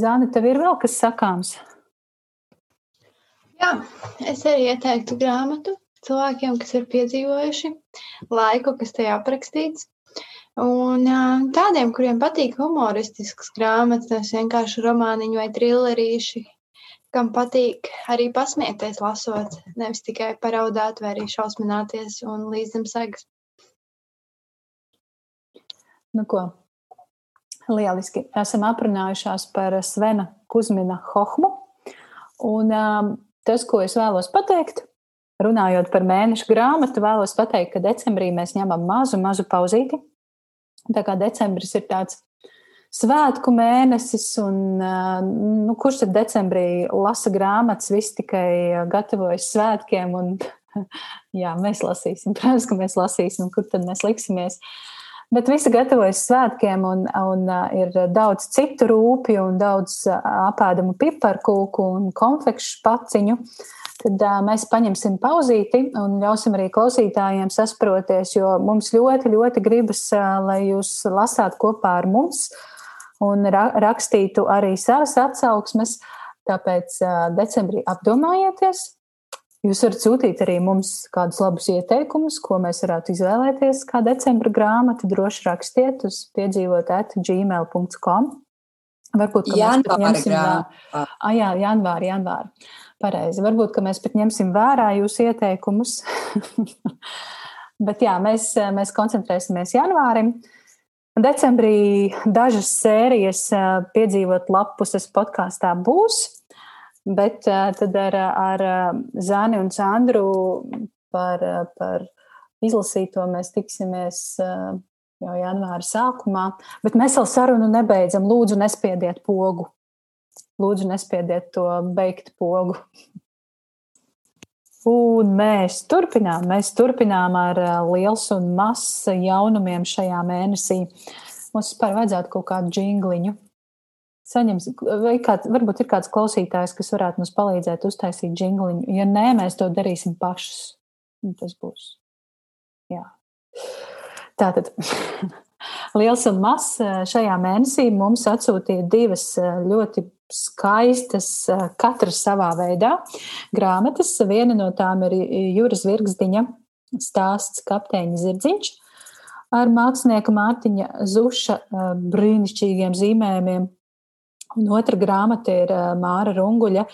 Zāne, tev ir vēl kas sakāms? Jā, es arī ieteiktu grāmatu cilvēkiem, kas ir piedzīvojuši laiku, kas tajā aprakstīts. Un tādiem, kuriem patīk humoristisks grāmatas, nevis vienkārši romāniņi vai trillerīši, kam patīk arī pasmieties lasot, nevis tikai paraudāt vai arī šausmināties un līdz zem segas. Nu ko, lieliski. Esam aprunājušās par Svena Kuzmina Hohmu. Un um, tas, ko es vēlos pateikt, runājot par mēnešu grāmatu, vēlos pateikt, ka decembrī mēs ņemam mazu, mazu pauzīti. Tā kā decembris ir tāds svētku mēnesis, un nu, kurš tad decembrī lasa grāmatas, viss tikai gatavojas svētkiem, un jā, mēs lasīsim, protams, ka mēs lasīsim, kur tad mēs liksimies. Bet visi gatavojas svētkiem, un, un ir daudz citu rūpju, un daudz apēdamu piparkūku un konfekšu paciņu. Tad uh, mēs paņemsim pauzīti un ļausim arī klausītājiem sasproties, jo mums ļoti, ļoti gribas, uh, lai jūs lasāt kopā ar mums un ra rakstītu arī savas atsauksmes. Tāpēc uh, decembrī apdomājieties, Jūs varat sūtīt arī mums kādus labus ieteikumus, ko mēs varētu izvēlēties, kā decembra grāmatu. Droši rakstiet uz piedzīvot at gmail.com. Varbūt, ka janvāra mēs ņemsim grāmata. Ah, jā, janvāri, janvāri. Pareizi. Varbūt, ka mēs pat ņemsim vērā jūsu ieteikumus. Bet jā, mēs, mēs koncentrēsimies janvārim. Decembrī dažas sērijas piedzīvot lapuses podkāstā būs, bet tad ar, ar Zāni un Sandru par, par izlasīto mēs tiksimies jau janvāra sākumā. Bet mēs vēl sarunu nebeidzam. Lūdzu, nespiediet pogu. Lūdzu, nespiediet to beigt pogu. Un mēs turpinām, mēs turpinām ar liels un mazs jaunumiem šajā mēnesī. Mums vispār vajadzētu kaut kādu jingliņu. Saņems, vai kāds, varbūt ir kāds klausītājs, kas varētu mums palīdzēt uztaisīt jingliņu. Ja nē, mēs to darīsim pašus. Tas būs. Jā. Tātad liels un mazs šajā mēnesī mums atsūtīja divas ļoti skaistas, katras savā veidā grāmatas. Viena no tām ir Jūras Virgsdiņa stāsts Kapteiņa Zirdziņš ar mākslinieka Mārtiņa Zuša brīnišķīgiem zīmējumiem. Un otra grāmata ir Māra Runguļa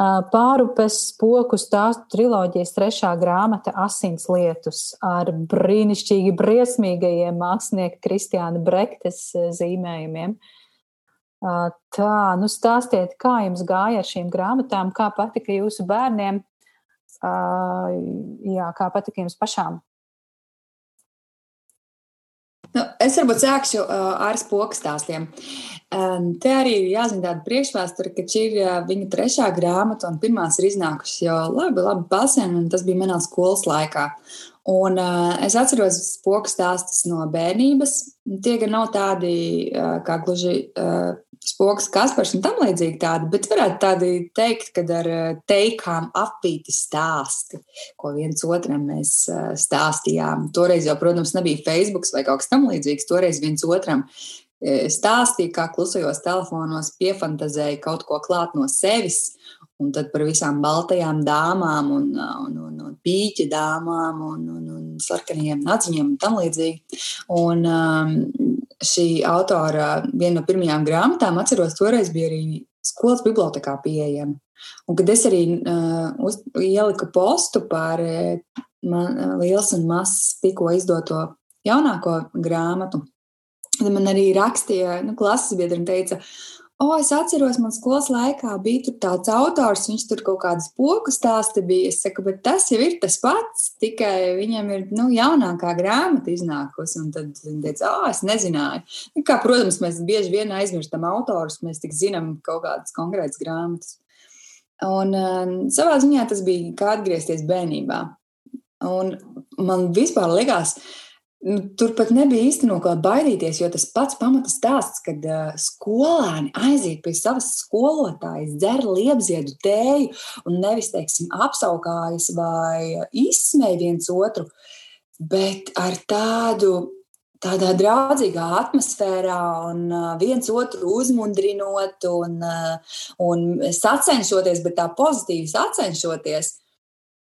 Pārupes spoku stāstu triloģijas trešā grāmata Asins lietus ar brīnišķīgi briesmīgajiem mākslinieka Kristiāna Brektes zīmējumiem. Tā, nu stāstiet, kā jums gāja ar šīm grāmatām, kā patika jūsu bērniem, jā, kā patika jums pašām? Nu, es varbūt sākšu uh, ar spoku stāstiem. Te arī ir jāzina tāda priekšvēsture, ka šī ir uh, viņa trešā grāmata, un pirmās ir iznākušas jau labi, labi pasen, un tas bija manā skolas laikā. Un, uh, es atceros spoku stāstus no bērnības. Tie gan nav tādi uh, kā gluži uh, spoks, Kaspars un tam līdzīgi tādi, bet varētu tādi teikt, kad ar eh, teikām apvīti stāsti, ko viens otram mēs eh, stāstījām. Toreiz jau, protams, nebija Facebook vai kaut kas tam līdzīgs, toreiz viens otram stāstīja, kā klusajos telefonos piefantazēja kaut ko klāt no sevis. Un tad par visām baltajām dāmām, un, un, un, un pīķa dāmām, un, un, un sarkaniem nadziņiem un tam līdzīgi. Un, um, šī autora viena no pirmajām grāmatām, atceros, toreiz bija arī skolas bibliotekā pieejama. Un kad es arī uh, uz, ieliku postu par uh, uh, liels un mazs tikko izdoto jaunāko grāmatu, tad man arī rakstīja, nu, klases biedri teica, O, es atceros, man skolas laikā bija tāds autors, viņš tur kaut kādas poku stāsti bija. Es saku, bet tas jau ir tas pats, tikai viņam ir nu, jaunākā grāmata iznākusi. Un tad viņi teica, ah, es nezināju. Nu, kā, protams, mēs bieži vien aizmirstam autorus, mēs tik zinām kaut kādas konkrētas grāmatas. Un uh, savā ziņā tas bija kā atgriezties bērnībā. Un man vispār likās, ka Nu, tur pat nebija īsti no kā baidīties, jo tas pats pamatas stāsts, kad uh, skolēni aiziet pie savas skolotājas, dzer liepziedu tēju un nevis, teiksim, apsaukājas vai izsmēj viens otru, bet ar tādu tādā draudzīgā atmosfērā un viens otru uzmundrinot un, un sacenšoties, bet tā pozitīvi sacenšoties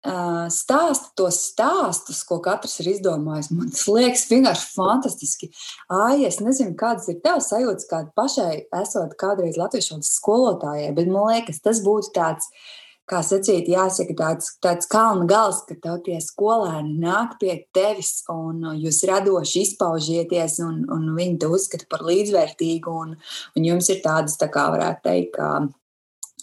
stāsta tos stāstus, ko katrs ir izdomājis. Man tas liekas vienkārši fantastiski. Ai, es nezinu, kādas ir tavas sajūtas, kāda pašai esot kādreiz latviešu skolotājai, bet man liekas, tas būtu tāds, kā sacīt, jāsaka, tāds, tāds kalna gals, ka tev tie skolēni nāk pie tevis un jūs radoši izpaužieties un, un viņi te uzskata par līdzvērtīgu un, un jums ir tādas, tā kā varētu teikt,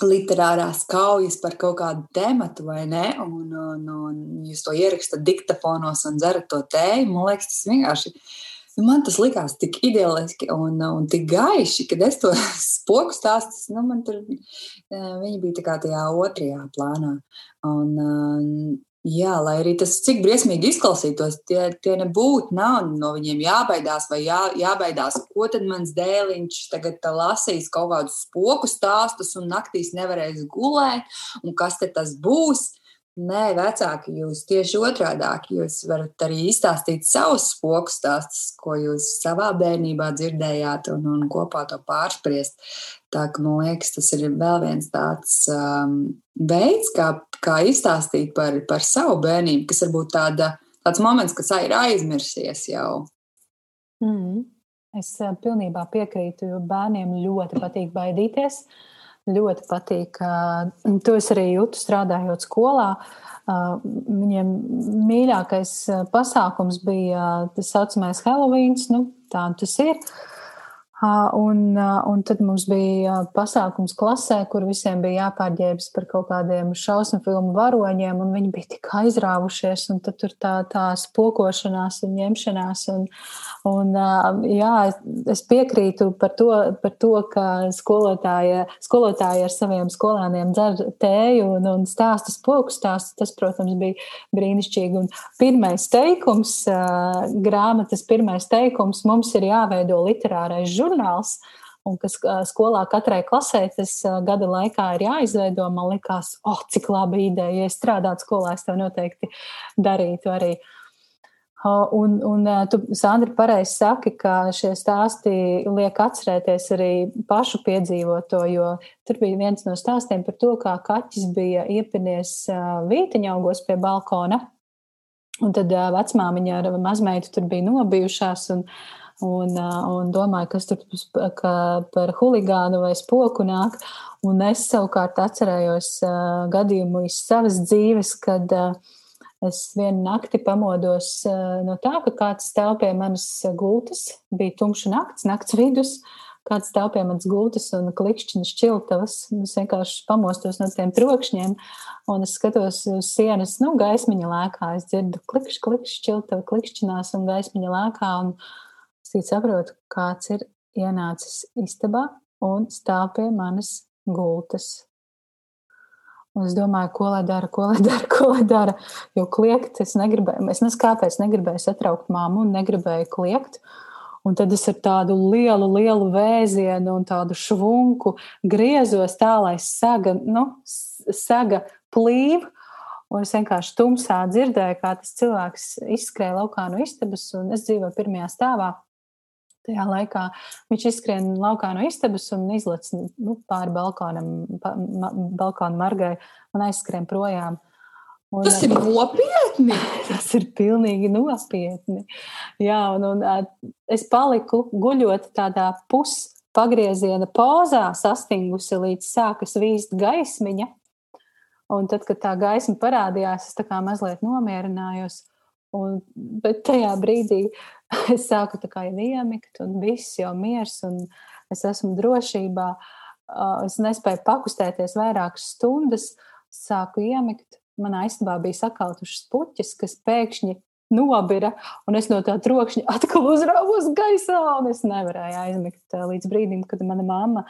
literārās kaujas par kaut kādu tematu, vai ne? Un, un, un jūs to ierakstat diktafonos un dzerat to tēju. Man liekas, tas vienkārši. Nu, man tas likās tik ideāliski un, un tik gaiši, kad es to spoku stāstu. Nu, tur eh, viņi bija tajā otrajā plānā. Un, Jā, lai arī tas cik briesmīgi izklausītos, tie, tie nebūtu, nav no viņiem jābaidās, vai jā, jābaidās, ko tad mans dēliņš tagad lasīs kaut kādus spoku stāstus un naktīs nevarēs gulēt, un kas tad tas būs. Nē, vecāki, jūs tieši otrādi. Jūs varat arī izstāstīt savus spoku stāstus, ko jūs savā bērnībā dzirdējāt, un, un kopā to pārspriest. Tā ka man liekas, tas ir vēl viens tāds um, veids, kā, kā izstāstīt par, par savu bērnību, kas varbūt tāda, tāds moments, kas ir aizmirsies jau. Mm. Es pilnībā piekrītu, jo bērniem ļoti patīk baidīties. Ļoti patīk. To es arī jūtu strādājot skolā. Viņiem mīļākais pasākums bija tas saucamais Halloween. Nu, tā tas ir. Un, un tad mums bija pasākums klasē, kur visiem bija jāpārģērbjas par kaut kādiem šausmu filmu varoņiem, un viņi bija tik aizrāvušies, un tad tur tā, tā spokošanās un ņemšanās. Un, un, jā, es piekrītu par to, par to ka skolotāji, skolotāji ar saviem skolēniem dzer tēju un, un stāsta spoku stāstu. Tas, protams, bija brīnišķīgi. Un pirmais teikums, grāmatas pirmais teikums mums ir jāveido literārais žurnāls žurnāls. Un kas skolā katrai klasē tas gada laikā ir jāizveido, man liekas, oh, cik laba ideja. Ja es strādātu skolā, es to noteikti darītu arī. Un, un tu, Sandra, pareizi saki, ka šie stāsti liek atcerēties arī pašu piedzīvoto, jo tur bija viens no stāstiem par to, kā kaķis bija iepinies vīteņaugos pie balkona. Un tad vecmāmiņa ar mazmeitu tur bija nobijušās, un un, un domāju, kas tur par huligānu vai spoku nāk. Un es savukārt atcerējos gadījumu iz savas dzīves, kad es vienu nakti pamodos no tā, ka kāds stāv pie manas gultas, bija tumša nakts, nakts vidus. Kāds stāv pie manas gultas un klikšķina šķiltavas. Es vienkārši pamostos no tiem trokšņiem, un es skatos uz sienas, nu, gaismiņa lēkā. Es dzirdu klikšķi, klikšķi, šķiltava klikšķinās un gaismiņa lēkā. Un, Es saprotu, kāds ir ienācis istabā un stāv pie manas gultas. Un es domāju, ko lai dara, ko lai dara, ko lai dara. Jo kliegt, es negribēju, es nezinu, kāpēc negribēju satraukt māmu un negribēju kliegt. Un tad es ar tādu lielu, lielu vēzienu un tādu švunku griezos tā, lai saga, nu, saga plīv. Un es vienkārši tumsā dzirdēju, kā tas cilvēks izskrēja laukā no istabas, un es dzīvoju pirmajā stāvā. Tajā laikā viņš izskrien laukā no istabas un izlec nu, pāri balkonam, pa, ma, balkona margai un aizskrien projām. Un, tas ir nopietni. Tas ir pilnīgi nopietni. Jā, un, un es paliku guļot tādā puspagrieziena pozā, sastingusi līdz sākas vīst gaismiņa. Un tad, kad tā gaisma parādījās, es tā kā mazliet nomierinājos. Un, bet tajā brīdī es sāku iemigt, un viss jau miers, un es esmu drošībā. Es nespēju pakustēties vairākas stundas, sāku iemigt. Manā istabā bija sakautušas puķis, kas pēkšņi nobira, un es no tā trokšņa atkal uzrāvos gaisā, un es nevarēju aizmigt līdz brīdim, kad mana mamma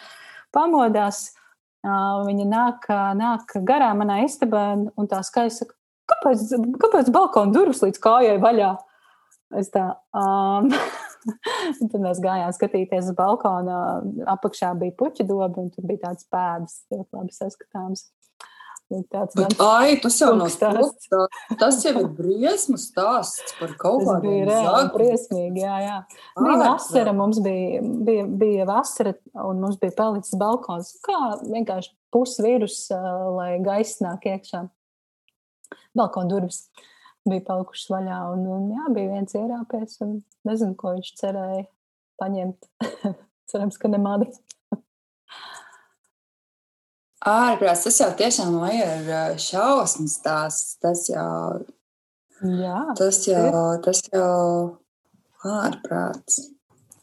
pamodās. Viņa nāk, nāk garām manā istabā, un tā skaisti saka, kāpēc, kāpēc balkona durvis līdz kājai vaļā? Es tā, um, tad mēs gājām skatīties uz balkona. Apakšā bija puķa doba, un tur bija tāds pēdas, ļoti labi saskatāms. Tāds Bet, ai, tas jau nav stāsts. Tas jau ir briesmu stāsts par kaut ko tādu. Bija briesmīgi, jā, jā. Ai, bija vasara, mums bija, bija, bija vasara, un mums bija palicis balkons. Kā vienkārši pusvīrus, lai gaisa nāk iekšā balkona durvis bija palikušas vaļā. Un, un jā, bija viens ierāpies, un nezinu, ko viņš cerēja paņemt. Cerams, ka nemādi. Ārprāts, tas jau tiešām ir šausmas stāsts. Tas jau, jā, tas jau, tas jau ārprāts.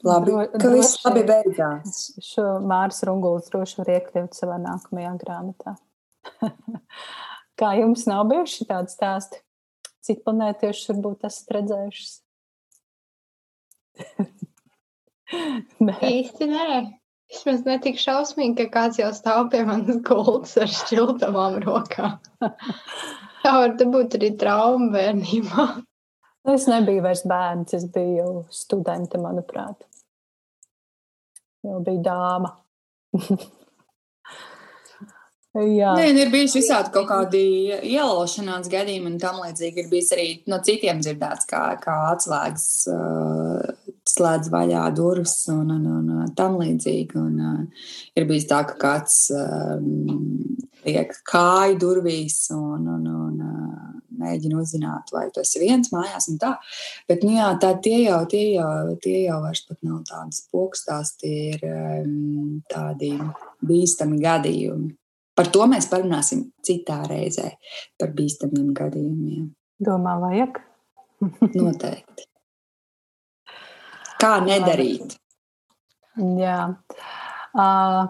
Labi, Dro, ka viss labi beidzās. Šo Māris Rungulis droši var iekļaut savā nākamajā grāmatā. Kā jums nav bijuši tādi stāsti? Cik planētieši varbūt esat redzējušas? nē. Īsti nē. Vismaz ne tik šausmīgi, ka kāds jau stāv pie manas gultas ar šķiltavām rokā. Tā var būt arī trauma bērnībā. Es nebiju vairs bērns, es biju studente, manuprāt. Jau biju dāma. Jā. Nē, ir bijuši visādi kaut kādi ielaušanās gadījumi, un tam līdzīgi ir bijis arī no citiem dzirdēts, kā, kā atslēgas uh, slēdz vaļā durvis un, un, un, tam līdzīgi. Un, uh, ir bijis tā, ka kāds um, liek kāju durvīs un, un, un uh, mēģina uzzināt, vai tu esi viens mājās un tā. Bet, nu jā, tā tie jau, tie jau, tie jau vairs pat nav tādas pokstās, tie ir um, tādi bīstami gadījumi. Par to mēs parunāsim citā reizē, par bīstamiem gadījumiem. Domā, vajag? Noteikti. Kā nedarīt? Jā. Uh,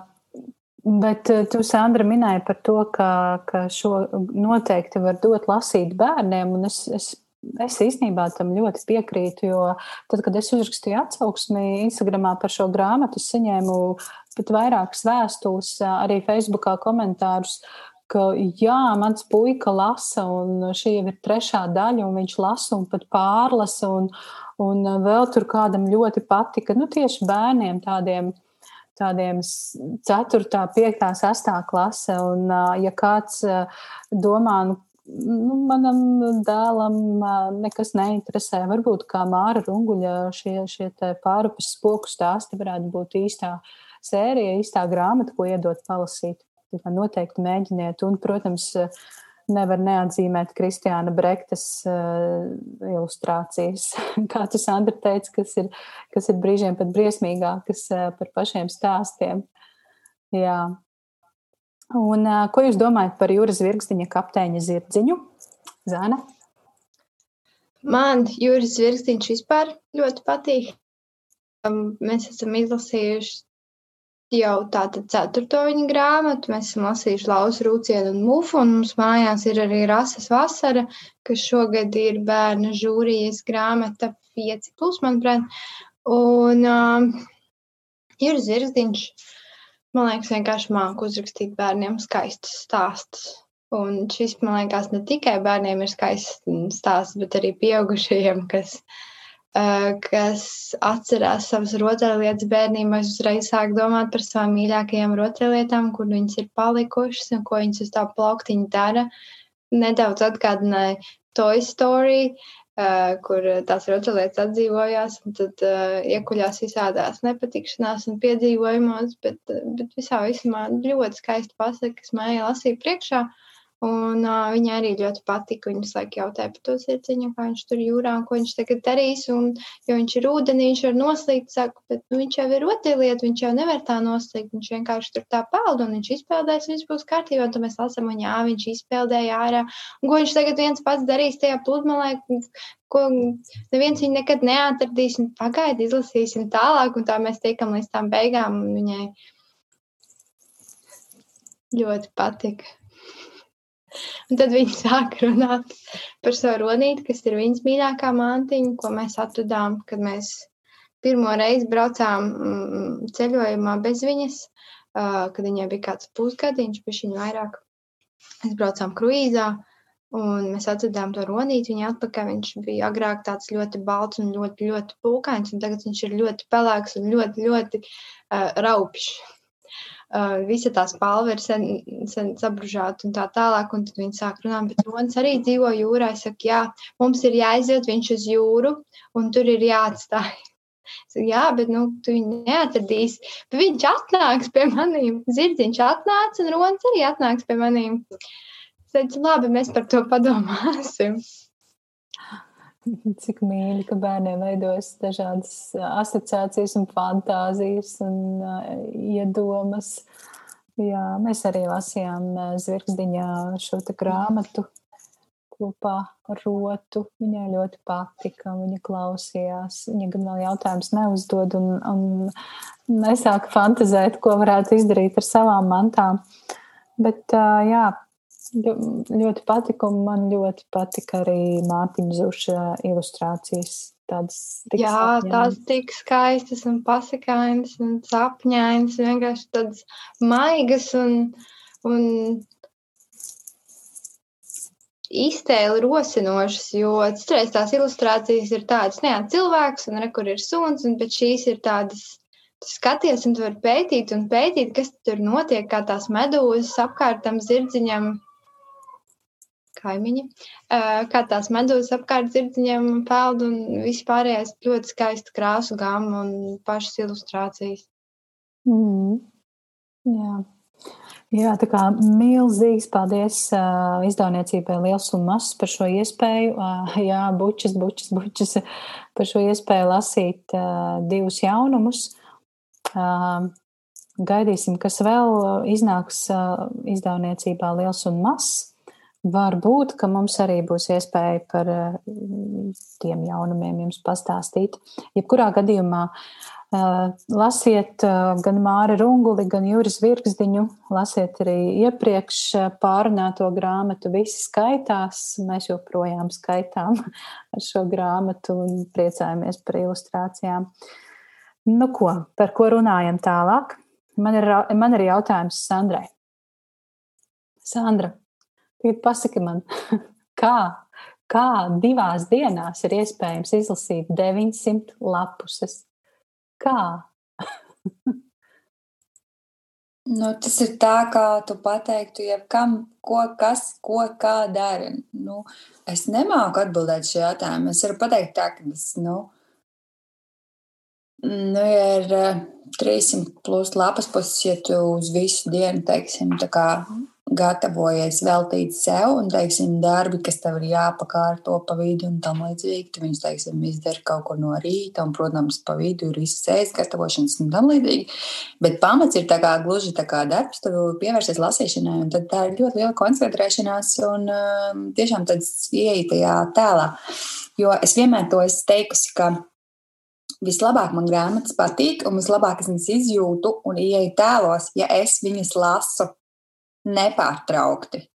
Bet tu, Sandra, minēji par to, ka, ka šo noteikti var dot lasīt bērniem, un es, es, es īstenībā tam ļoti piekrītu, jo tad, kad es uzrakstīju atsauksmi Instagramā par šo grāmatu, es saņēmu pat vairākas vēstules, arī Facebookā komentārus, ka jā, mans puika lasa, un šī jau ir trešā daļa, un viņš lasa un pat pārlasa, un, un vēl tur kādam ļoti patika, nu tieši bērniem tādiem tādiem 4, 5, 6 klase. Un, ja kāds domā, nu, nu, manam dēlam nekas neinteresē, varbūt kā Māra Runguļa šie, šie pārupes spoku stāsti varētu būt īstā sērija, īstā grāmata, ko iedot palasīt. Noteikti mēģiniet. Un, protams, nevar neatzīmēt Kristiāna Brektas uh, ilustrācijas. Kā tu, Sandra, teici, kas ir, kas ir brīžiem pat briesmīgākas uh, par pašiem stāstiem. Jā. Un ko jūs domājat par jūras virkstiņa kapteiņa zirdziņu? Zana? Man jūras virkstiņš vispār ļoti patīk. Um, mēs esam izlasījuši jau tāda ceturto viņa grāmatu. Mēs esam lasījuši Lausu Rūcienu un Mufu, un mums mājās ir arī Rases vasara, kas šogad ir bērnu žūrijas grāmata 5 plus, manuprāt. Un uh, ir zirgdiņš, man liekas, vienkārši māku uzrakstīt bērniem skaistus stāstus. Un šis, man liekas, ne tikai bērniem ir skaists stāsts, bet arī pieaugušajiem, kas uh, kas atcerās savas rotaļlietas bērnībā, uzreiz sāku domāt par savām mīļākajām rotaļlietām, kur viņas ir palikušas un ko viņas uz tā plauktiņa dara. Nedaudz atgādināja Toy Story, kur tās rotaļlietas atdzīvojās, un tad uh, iekuļās visādās nepatikšanās un piedzīvojumos, bet, bet visā vismā ļoti skaisti pasaka, kas mājā lasīja priekšā. Uh, Un uh, viņai arī ļoti patika. Viņa visu laiku jautāja par to sirdsapziņu, kā viņš tur jūrā un ko viņš tagad darīs. Un, jo viņš ir ūdenī, viņš var noslīgt, saka, bet nu, viņš jau ir rotaļlieta, viņš jau nevar tā noslīgt. Viņš vienkārši tur tā peld un viņš izpeldēs, viss būs kārtībā. Un tad mēs lasām, un jā, viņš izpeldēja ārā. Un ko viņš tagad viens pats darīs tajā pludmalē, ko neviens viņu nekad neatradīs. Pagaidi, izlasīsim tālāk, un tā mēs tiekam līdz tām beigām. Viņai ļoti patika. Un tad viņi sāk runāt par savu ronīti, kas ir viņas mīļākā mantiņa, ko mēs atradām, kad mēs pirmo reizi braucām mm, ceļojumā bez viņas, kad viņai bija kāds pusgadiņš, bet viņa vairāk. Mēs braucām kruīzā. Un mēs atradām to ronīti. Viņa atpakaļ viņš bija agrāk tāds ļoti balts un ļoti, ļoti pūkains, tagad viņš ir ļoti pelēks un ļoti, ļoti uh, raupšs uh, visa tā spalva ir sen, sen sabružāta un tā tālāk. Un tad viņi sāk runāt, bet Ronas arī dzīvo jūrā. Es saku, jā, mums ir jāiziet viņš uz jūru un tur ir jāatstāj. Saku, jā, bet nu, tu viņu neatradīsi. Bet viņš atnāks pie maniem. Zirdziņš atnāca un Ronas arī atnāks pie maniem. Teicu, labi, mēs par to padomāsim. Cik mīļi, ka bērniem veidojas dažādas asociācijas un fantāzijas un uh, iedomas. Jā, mēs arī lasījām Zvirgzdiņā šo grāmatu kopā ar rotu. Viņai ļoti patika, viņa klausījās. Viņa gan vēl jautājumus neuzdod un, un nesāka fantazēt, ko varētu izdarīt ar savām mantām. Bet jā, ļoti patika, un man ļoti patika arī Mārtiņa Zuša ilustrācijas. Tādas Jā, sapņainas. tās tik skaistas un pasakainas un sapņainas, vienkārši tādas maigas un, un iztēli rosinošas, jo citreiz tās ilustrācijas ir tādas, ne, cilvēks un re, kur ir suns, un, bet šīs ir tādas, tu skaties un tu vari pētīt un pētīt, kas tur notiek, kā tās medūzas apkārtam zirdziņam kaimiņi, kā tās medūzas apkārt zirdziņiem peld un vispārējais ļoti skaista krāsu gama un pašas ilustrācijas. Mm. Jā. Jā, tā kā milzīgs paldies uh, izdevniecībai Liels un Mazs par šo iespēju. Uh, jā, bučas, bučas, bučas par šo iespēju lasīt uh, divus jaunumus. Uh, gaidīsim, kas vēl iznāks uh, izdevniecībā Liels un Mazs. Varbūt, ka mums arī būs iespēja par uh, tiem jaunumiem jums pastāstīt. Jebkurā gadījumā uh, Lasiet gan Māri Runguli, gan Juris Virksdiņu, lasiet arī iepriekš pārunāto grāmatu. Visi skaitās, mēs joprojām skaitām ar šo grāmatu un priecājamies par ilustrācijām. Nu ko, par ko runājam tālāk? Man ir, man ir jautājums Sandrai. Sandra, tagad pasaki man, kā, kā divās dienās ir iespējams izlasīt 900 lapuses? Kā? Nu, tas ir tā, kā tu pateiktu, ja kam, ko, kas, ko, kā dara. Nu, es nemāku atbildēt šo jautājumu. Es varu pateikt tā, ka tas, nu, nu ja ir 300 eh, plus lapas puses, ja tu uz visu dienu, teiksim, tā kā gatavojies veltīt sev un, teiksim, darbi, kas tev ir jāpakārto pa vidu un tam līdzīgi. Tu viņus, teiksim, izdari kaut ko no rīta un, protams, pa vidu ir visas ēst gatavošanas un tam līdzīgi. Bet pamats ir tā kā gluži tā kā darbs, tu pievērsies lasīšanai un tad tā ir ļoti liela koncentrēšanās un um, tiešām tāds ieeja tajā tēlā. Jo es vienmēr to esmu teikusi, ka vislabāk man grāmatas patīk un vislabāk es viņas izjūtu un ieeju tēlos, ja es viņas lasu nepārtraukti.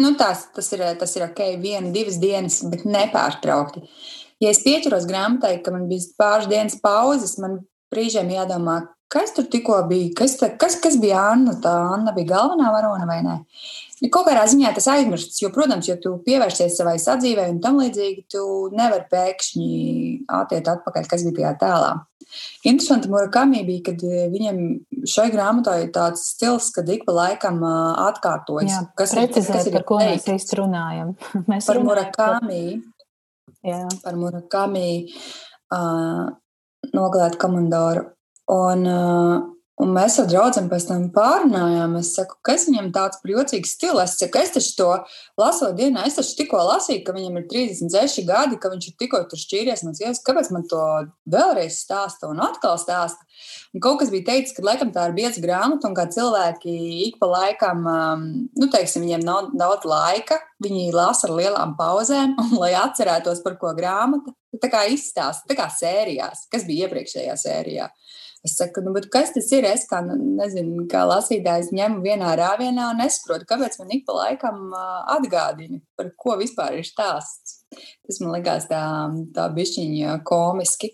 Nu, tās, tas, ir, tas ir ok, viena, divas dienas, bet nepārtraukti. Ja es pieķeros grāmatai, ka man bija pāris dienas pauzes, man brīžiem jādomā, kas tur tikko bija, kas, kas, kas bija Anna. Tā Anna bija galvenā varone vai nē. Ja kaut kādā ziņā tas aizmirsts, jo, protams, ja tu pievērsies savai sadzīvei un tam līdzīgi, tu nevari pēkšņi atiet atpakaļ, kas bija tajā tēlā. Interesanti Murakami bija, kad eh, viņam šai grāmatai ir tāds stils, kad ik pa laikam uh, atkārtojas. Jā, kas precizēt, ir, kas ir par ko teikt. mēs īsti runājam. Mēs par Murakami. Jā. Par Murakami uh, nogalēt komandoru. Un, uh, Un mēs ar draugiem pēc tam pārunājām. Es saku, kas viņam tāds priecīgs stils. Es saku, es taču to lasot dienā, es taču tikko lasīju, ka viņam ir 36 gadi, ka viņš ir tikko tur šķīries no sievas. Kāpēc man to vēlreiz stāsta un atkal stāsta? Un kaut kas bija teicis, ka laikam tā ir bieza grāmata, un kā cilvēki ik pa laikam, um, nu, teiksim, viņiem nav daudz laika, viņi lasa ar lielām pauzēm, un lai atcerētos, par ko grāmata, tā kā izstāsta, tā kā sērijās, kas bija iepriekšējā sērijā. Es saku, nu, kas tas ir? Es kā, nu, nezinu, kā lasītājs ņemu vienā rāvienā un nesaprotu, kāpēc man ik pa laikam atgādina, par ko vispār ir stāsts. Tas man likās tā, tā bišķiņa komiski.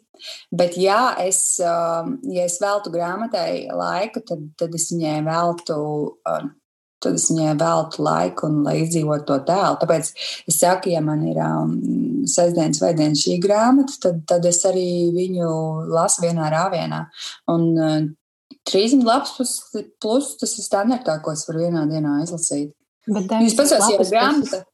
Bet, jā, es, ja es veltu grāmatai laiku, tad, tad es viņai veltu tad es viņai veltu laiku un lai izdzīvotu to tēlu. Tāpēc es saku, ja man ir um, sestdienas vai dienas šī grāmata, tad, tad es arī viņu lasu vienā rāvienā. Un uh, 30 lapas plus, plus tas ir standartā, ko es varu vienā dienā izlasīt. Jūs paskatās, ja grāmata.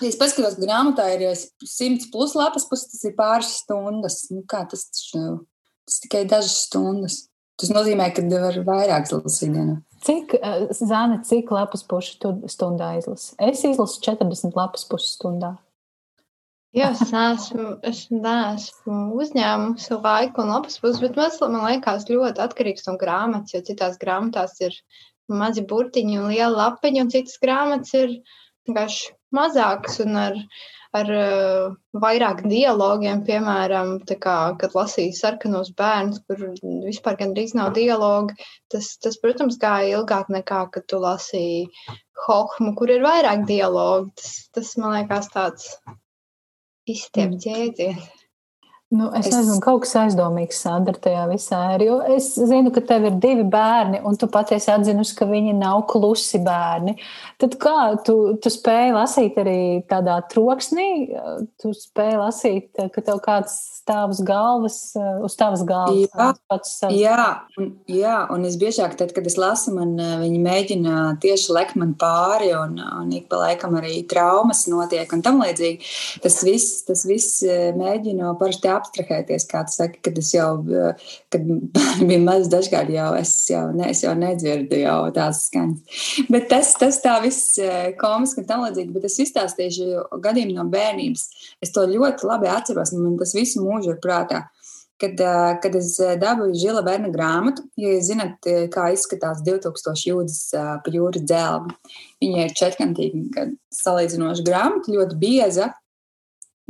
Ja es paskatos, ka grāmatā ir 100 plus lapas, plus tas ir pāris stundas. Nu, kā tas, nu, tas tikai dažas stundas. Tas nozīmē, ka var vairāk lasīt dienā. Cik, eh, Zāne, cik lapas pušu stundā izlasi? Es izlasu 40 lapas pušu stundā. Jā, es neesmu, es neesmu uzņēmusi laiku un lapas puses, bet man, man liekas ļoti atkarīgs no grāmatas, jo citās grāmatās ir mazi burtiņi un liela lapiņa, un citas grāmatas ir vienkārši mazākas un ar ar uh, vairāk dialogiem, piemēram, kā, kad lasīju sarkanos bērnus, kur vispār gandrīz nav dialogi. Tas, tas, protams, gāja ilgāk nekā, kad tu lasīji Hohmu, kur ir vairāk dialogu. Tas, tas man liekas, tāds izstiepts mm. jēdziens. Nu, es, es nezinu, kaut kas aizdomīgs, Sandra, tajā visā ir. Jo es zinu, ka tev ir divi bērni, un tu patiesi atzinusi, ka viņi nav klusi bērni. Tad kā tu, tu spēji lasīt arī tādā troksnī? Tu spēji lasīt, ka tev kāds stāv uz galvas, uz tavas galvas. Jā, pats savs. jā, un, jā, un es biežāk, tad, kad es lasu, man viņi mēģina tieši lekt man pāri, un, un ik pa laikam arī traumas notiek un tam līdzīgi. Tas viss, tas viss mēģina parasti abstrahēties, kā tu saki, kad es jau, kad bija maz dažkārt jau, es jau, ne, es jau nedzirdu jau tās skaņas. Bet tas, tas tā viss komiski un tam līdzīgi, bet es izstāstīšu gadījumu no bērnības. Es to ļoti labi atceros, man tas visu mūžu ir prātā. Kad, kad es dabūju Žila Verna grāmatu, ja zinat, kā izskatās 2000 jūdzes pa jūras dzelmu. Viņa ir četrkantīga, salīdzinoša grāmata, ļoti bieza,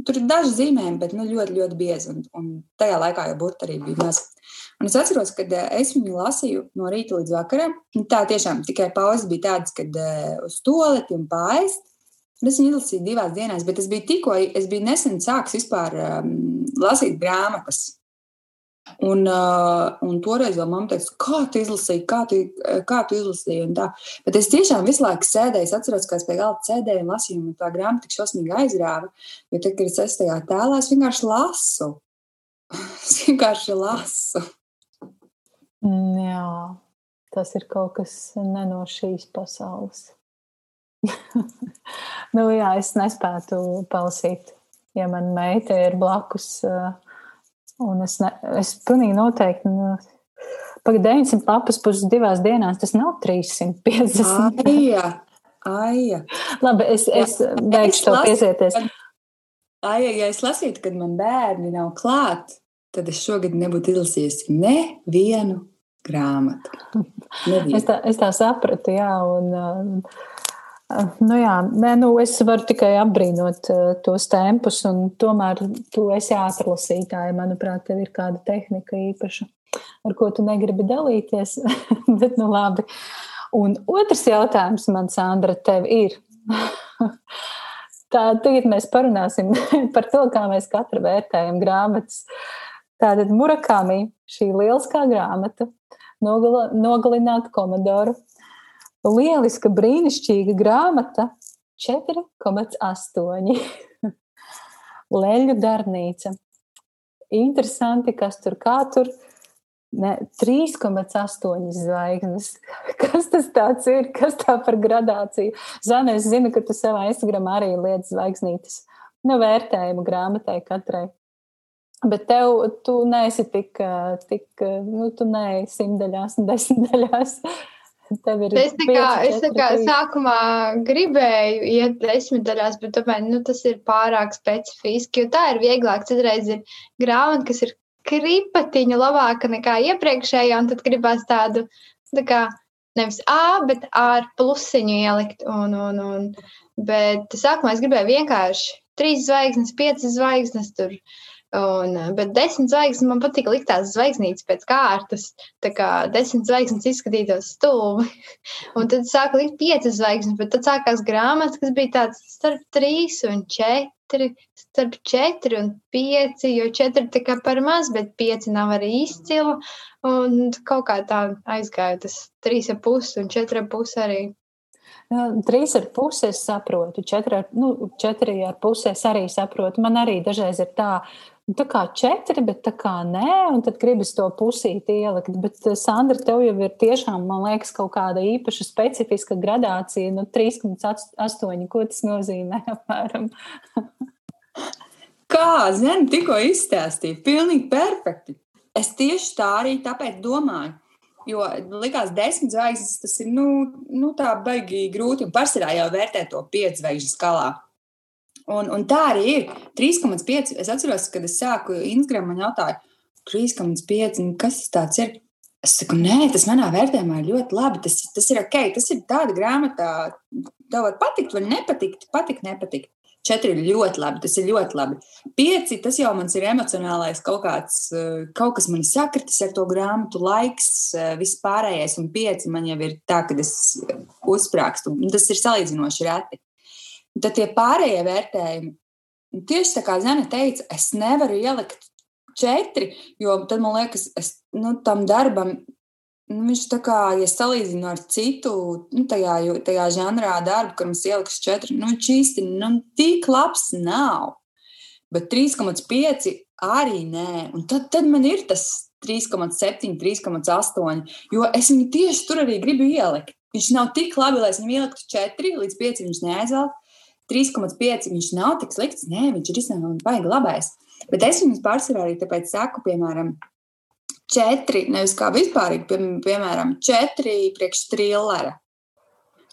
Tur ir daži zīmējumi, bet nu, ļoti, ļoti biezi. Un, un tajā laikā jau burbuļs arī bija maz. Un es atceros, ka eh, es viņu lasīju no rīta līdz vakaram. Tā tiešām tikai pauzes bija tādas, kad uh, uz stoleti un pāriest. Es viņu izlasīju divās dienās, bet es biju tikko, es biju nesen sācis vispār um, lasīt grāmatas. Un, uh, un toreiz vēl mamma teica, kā tu izlasīji, kā tu, uh, kā tu izlasīji. Bet es tiešām visu laiku sēdēju, es atceros, ka es pie galda sēdēju un lasīju, un tā grāmata tik šausmīgi aizrāva. Jo tad, kad es esmu tajā tēlā, es vienkārši lasu. es vienkārši lasu. Mm, jā, tas ir kaut kas ne no šīs pasaules. nu, jā, es nespētu palasīt, ja man meita ir blakus. Uh, Un es, ne, es pilnīgi noteikti. Nu, Pagaidām, 900 lapas puses divās dienās, tas nav 350. Aija, aija. Labi, es, es beigšu to piesieties. Aija, ja es lasītu, kad man bērni nav klāt, tad es šogad nebūtu izlasījusi nevienu grāmatu. Nevienu. Es, tā, es tā sapratu, jā. Un, Nu jā, nē, nu es varu tikai apbrīnot uh, tos tempus, un tomēr tu esi ātrlasītāja. Manuprāt, tev ir kāda tehnika īpaša, ar ko tu negribi dalīties. Bet, nu labi. Un otrs jautājums man, Sandra, tev ir. Tā, tagad mēs parunāsim par to, kā mēs katru vērtējam grāmatas. Tātad Murakami, šī lieliskā grāmata, nogala, nogalināt komodoru lieliska, brīnišķīga grāmata 4,8. Leļu darbnīca. Interesanti, kas tur kā tur. 3,8 zvaigznes. Kas tas ir? Kas tā par gradāciju? Zana, es zinu, ka tu savā Instagramā arī liec zvaigznītes. Nu, vērtējumu grāmatai katrai. Bet tev, tu neesi tik, tik nu, tu neesi simtdaļās un desmitdaļās. Es tā kā, es tā kā sākumā gribēju iet desmitaļās, bet tomēr nu, tas ir pārāk specifiski, jo tā ir vieglāk. Citreiz ir grāmata, kas ir kripatiņa labāka nekā iepriekšējā, un tad gribās tādu, tā kā, nevis A, bet A ar plusiņu ielikt. Un, un, un, bet sākumā es gribēju vienkārši trīs zvaigznes, piecas zvaigznes tur. Un, bet desmit zvaigznes man patīk likt tās zvaigznītes pēc kārtas. Tā kā desmit zvaigznes izskatītos stulbi. Un tad sāku likt piecas zvaigznes, bet tad sākās grāmatas, kas bija tāds starp trīs un četri, starp četri un pieci, jo četri tā kā par maz, bet pieci nav arī izcila. Un kaut kā tā aizgāja tas trīs ap pusi un četri ap pusi arī. Trīs ar pusi es saprotu, četri ar, nu, četri ar pusi es arī saprotu. Man arī dažreiz ir tā, tā kā četri, bet tā kā nē, un tad gribas to pusīti ielikt. Bet, eh, Sandra, tev jau ir tiešām, man liekas, kaut kāda īpaša specifiska gradācija, nu, 3,8. Ko tas nozīmē apmēram? kā, zini, tikko izstāstīja, pilnīgi perfekti. Es tieši tā arī tāpēc domāju. Jo likās, desmit zvaigznes tas ir nu, nu, tā baigi grūti. Un pārsvarā jau vērtē to pieci zvaigžņu skalā. Un, un tā arī ir. 3,5. Es atceros, kad es sāku Instagram, man jautāja, 3,5. Kas tas ir? Es saku, nē, tas manā vērtējumā ir ļoti labi. Tas, tas ir ok, tas ir tāda grāmata, tev var patikt, vai nepatikt, patikt, nepatikt. Četri ir ļoti labi, tas ir ļoti labi. Pieci, tas jau mans ir emocionālais kaut kāds, kaut kas man sakritis ar to grāmatu, laiks, viss pārējais, un pieci man jau ir tā, ka es uzsprāgstu. Tas ir salīdzinoši reti. Tad tie pārējie vērtējumi, tieši tā kā Zana teica, es nevaru ielikt četri, jo tad man liekas, es nu, tam darbam. Nu, viņš tā kā, ja salīdzinu ar citu, nu, tajā, tajā žanrā darbu, kuram es ieliku četri, nu, viņš īsti nu, tik labs nav. Bet 3,5 arī nē. Un tad, tad man ir tas 3,7, 3,8. Jo es viņu tieši tur arī gribu ielikt. Viņš nav tik labi, lai es viņam ieliktu 4 līdz 5. Viņš neaizvelk. 3,5 viņš nav tik slikts. Nē, viņš ir izsmeļams, baigi labais. Bet es viņus pārsvarā arī tāpēc saku, piemēram, četri, nevis kā vispārīgi, pie, piemēram, četri priekš trillera.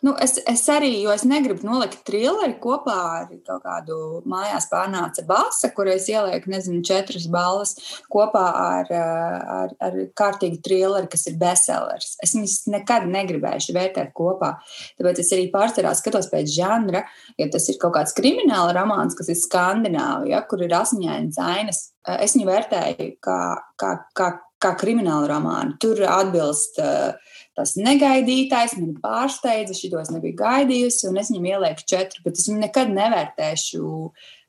Nu, es, es arī, jo es negribu nolikt trilleri kopā ar kaut kādu mājās pārnāca basa, kur es ielieku, nezinu, četras balvas kopā ar, ar, ar kārtīgu trilleri, kas ir bestsellers. Es viņus nekad negribējuši vērtēt kopā. Tāpēc es arī pārsvarā skatos pēc žanra, ja tas ir kaut kāds krimināla romāns, kas ir skandināvija, ja, kur ir asiņainas ainas. Es viņu vērtēju kā, kā, kā, kā krimināla romānu. Tur atbilst uh, tas negaidītais, man pārsteidza, šitos nebija gaidījusi, un es viņam ielieku četru, bet es nekad nevērtēšu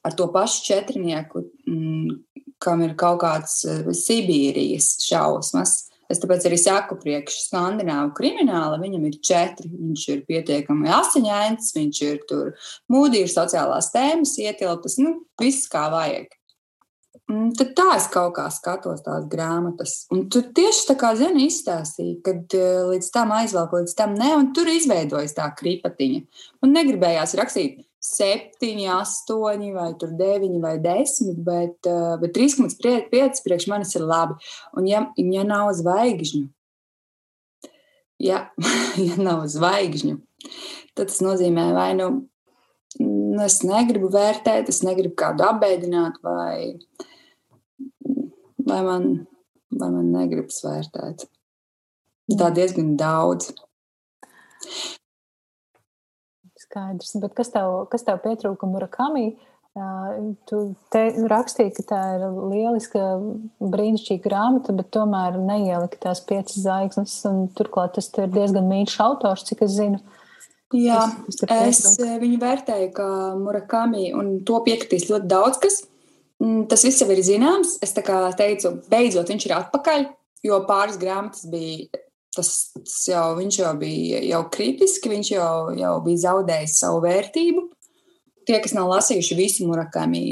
ar to pašu četrnieku, mm, kam ir kaut kāds eh, Sibīrijas šausmas. Es tāpēc arī saku, priekš skandināvu krimināla viņam ir četri. Viņš ir pietiekami asiņains, viņš ir tur mūdīgi, ir sociālās tēmas ietilptas, nu, viss kā vajag. Mm, tad tā es kaut kā skatos tās grāmatas. Un tu tieši tā kā zini, izstāstīji, kad uh, līdz tam aizvelku, līdz tam ne, un tur izveidojas tā kripatiņa. Un negribējās rakstīt septiņi, astoņi, vai deviņi, vai desmit, bet, uh, bet 3,5 priekš manis ir labi. Un ja, ja nav zvaigžņu, ja, ja nav zvaigžņu, tad tas nozīmē vai nu. nu es negribu vērtēt, es negribu kādu apbēdināt, vai, vai man, vai man negribas vērtēt. Tā diezgan daudz. Skaidrs, bet kas tev, kas tev pietrūka Murakami? Tu te rakstīji, ka tā ir lieliska, brīnišķīga grāmata, bet tomēr neielika tās piecas zvaigznes. Turklāt tas ir diezgan mīļš autors, cik es zinu. Jā, es viņu vērtēju kā Murakami, un to piekritīs ļoti daudz kas. Mm, tas viss jau ir zināms. Es teicu, beidzot viņš ir atpakaļ, jo pāris grāmatas bija. Tas, tas jau, jau bija jau kritiski, viņš jau, jau bija zaudējis savu vērtību. Tie, kas nav lasījuši visu murakami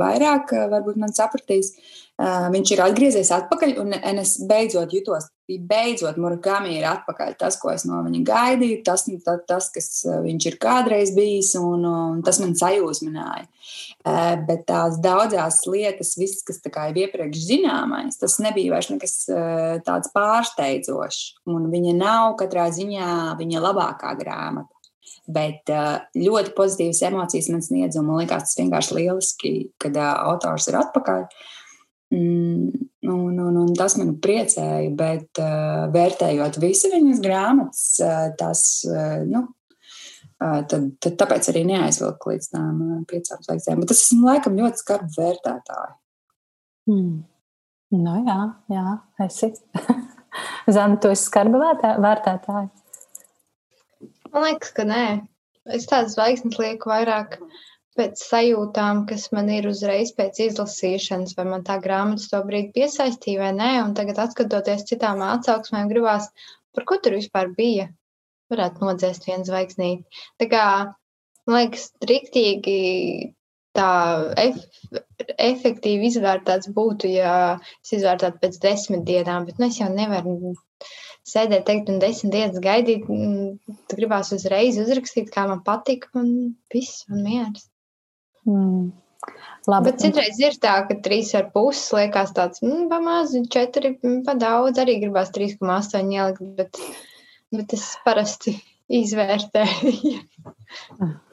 vairāk, varbūt man sapratīs. Viņš ir atgriezies atpakaļ, un es beidzot jutos beidzot, Murakami ir atpakaļ. Tas, ko es no viņa gaidīju, tas, tas, tas kas viņš ir kādreiz bijis, un, un tas man sajūsmināja. Bet tās daudzās lietas, viss, kas ir iepriekš zināmais, tas nebija vairs nekas tāds pārsteidzošs. Un viņa nav katrā ziņā viņa labākā grāmata. Bet ļoti pozitīvas emocijas man sniedz, un man liekas, tas vienkārši lieliski, kad autors ir atpakaļ. Mm, Un, un, un tas man priecēja, bet vērtējot visu viņas grāmatas, tas, nu, tad, tad tāpēc arī neaizvilku līdz tām piecām zvaigznēm. Bet es esmu laikam ļoti skarbi vērtētāji. Hmm. Nu, jā, jā, esi. Zana, tu esi skarbi vērtētāji? Man liekas, ka nē. Es tādas zvaigznes lieku vairāk pēc sajūtām, kas man ir uzreiz pēc izlasīšanas, vai man tā grāmata to brīdi piesaistīja vai nē, un tagad atskatoties citām atsauksmēm, gribās, par ko tur vispār bija. Varētu nodzēst vienu zvaigznīti. Tā kā, man liekas, striktīgi tā ef efektīvi izvērtēts būtu, ja es izvērtētu pēc desmit dienām, bet nu, es jau nevaru sēdēt, teikt, un desmit dienas gaidīt. Tad gribās uzreiz uzrakstīt, kā man patīk, un viss, un mieras. Mm. Labi. Bet citreiz ir tā, ka trīs ar pusi liekas tāds mm, - pamaz, četri mm, pa daudz, arī gribās 3,8 ielikt, bet, bet es parasti izvērtēju.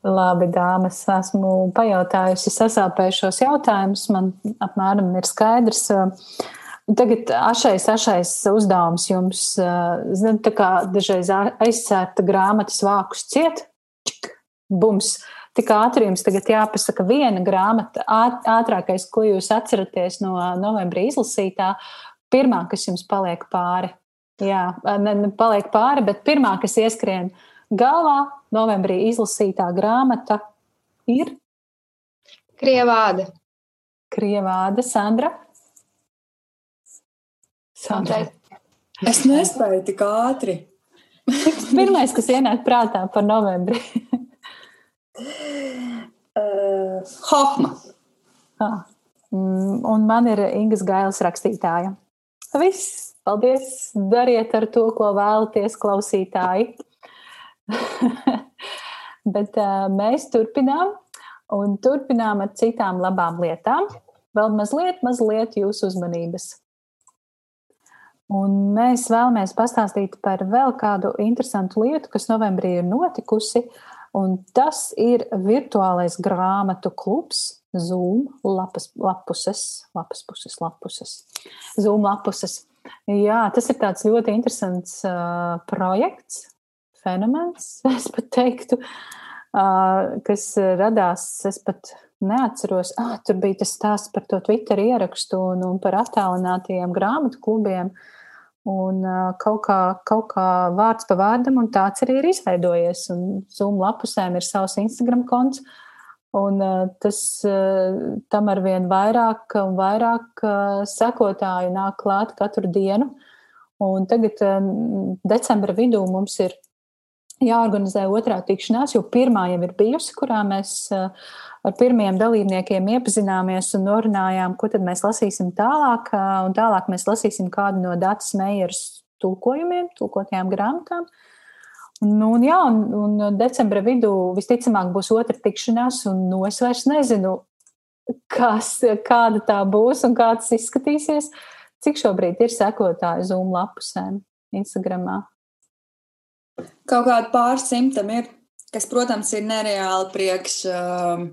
Labi, dāmas, esmu pajautājusi sasāpējušos jautājumus. Man apmēram ir skaidrs. Tagad ašais, ašais uzdevums jums, zinu, tā kā dažreiz aizsērta grāmatas vākus ciet, čik, bums. Tik ātri jums tagad jāpasaka viena grāmata, ātrākais, ko jūs atceraties no novembrī izlasītā, pirmā, kas jums paliek pāri. Jā, ne, ne paliek pāri, bet pirmā, kas ieskrien galvā, novembrī izlasītā grāmata ir Krievāda. Krievāda, Sandra. Sandra. Es nespēju tik ātri. Pirmais, kas ienāk prātā par novembri. Uh, Hofma. Ah. Mm, un man ir Ingas Gailes rakstītāja. Viss, paldies! Dariet ar to, ko vēlaties, klausītāji. Bet uh, mēs turpinām. Un turpinām ar citām labām lietām. Vēl mazliet, mazliet jūsu uzmanības. Un mēs vēlamies pastāstīt par vēl kādu interesantu lietu, kas novembrī ir notikusi. Tas ir virtuālais grāmatu klubs, Zoom lapas, lapuses, lapas puses, lapuses, Zoom lapuses. Jā, tas ir tāds ļoti interesants uh, projekts, fenomens, es pat teiktu, uh, kas radās, es pat neatceros, ah, tur bija tas stāsts par to Twitter ierakstu un, un par attālinātajiem grāmatu klubiem. Uh, Un kaut kā, kaut kā vārds pa vārdam, un tāds arī ir izveidojies. Un Zoom lapusēm ir savs Instagram konts. Un tas tam ar vien vairāk un vairāk sekotāju nāk klāt katru dienu. Un tagad, decembra vidū, mums ir jāorganizē otrā tikšanās, jo pirmā jau ir bijusi, kurā mēs uh, ar pirmiem dalībniekiem iepazināmies un norunājām, ko tad mēs lasīsim tālāk. Un tālāk mēs lasīsim kādu no Dātas Meijeras tulkojumiem, tulkotajām grāmatām. Nu, un, jā, un, un decembra vidū visticamāk būs otra tikšanās, un nu, es vairs nezinu, kas, kāda tā būs un kā tas izskatīsies. Cik šobrīd ir sekotāji Zoom lapusēm Instagramā? Kaut kādi pārsimtam ir, kas, protams, ir nereāli priekš uh,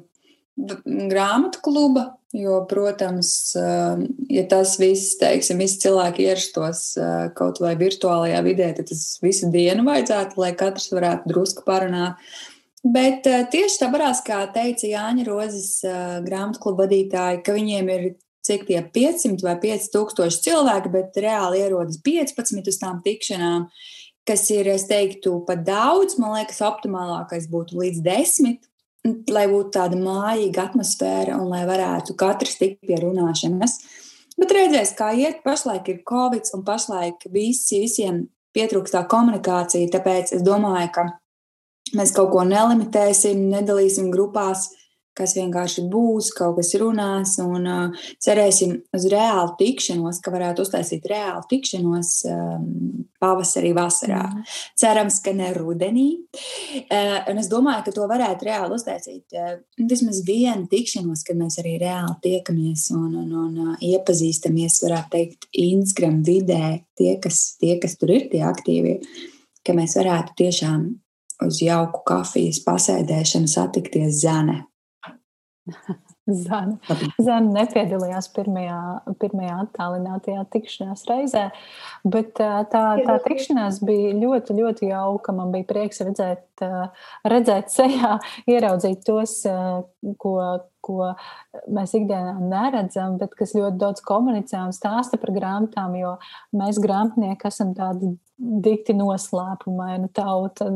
grāmatu kluba, jo, protams, eh, ja tas viss, teiksim, visi cilvēki ierastos eh, kaut vai virtuālajā vidē, tad tas visu dienu vajadzētu, lai katrs varētu drusku parunāt. Bet eh, tieši tāpēc, kā teica Jāņa Rozes grāmatu kluba vadītāji, ka viņiem ir cik tie 500 vai 5000 cilvēki, bet reāli ierodas 15 uz tām tikšanām, kas ir, es teiktu, pat daudz. Man liekas, optimālākais būtu līdz 10 lai būtu tāda mājīga atmosfēra un lai varētu katrs tikt pie runāšanas. Bet redzēs, kā iet. Pašlaik ir covid, un pašlaik visi, visiem pietrūkst tā komunikācija. Tāpēc es domāju, ka mēs kaut ko nelimitēsim, nedalīsim grupās kas vienkārši būs, kaut kas runās, un uh, cerēsim uz reālu tikšanos, ka varētu uztaisīt reālu tikšanos um, pavasarī, vasarā. Mm. Cerams, ka ne rudenī. Uh, un es domāju, ka to varētu reāli uztaisīt uh, vismaz vienu tikšanos, kad mēs arī reāli tiekamies un, un, un uh, iepazīstamies, varētu teikt, Instagram vidē, tie kas, tie, kas tur ir, tie aktīvie, ka mēs varētu tiešām uz jauku kafijas pasēdēšanu satikties zane. Zana, Zana nepiedalījās pirmajā, pirmajā attālinātajā tikšanās reizē, bet tā, tā tikšanās bija ļoti, ļoti jauka. Man bija prieks redzēt, redzēt sejā, ieraudzīt tos, ko, ko mēs ikdienā neredzam, bet kas ļoti daudz komunicē un stāsta par grāmatām, jo mēs grāmatnieki esam tādi dikti noslēpumaini tauta.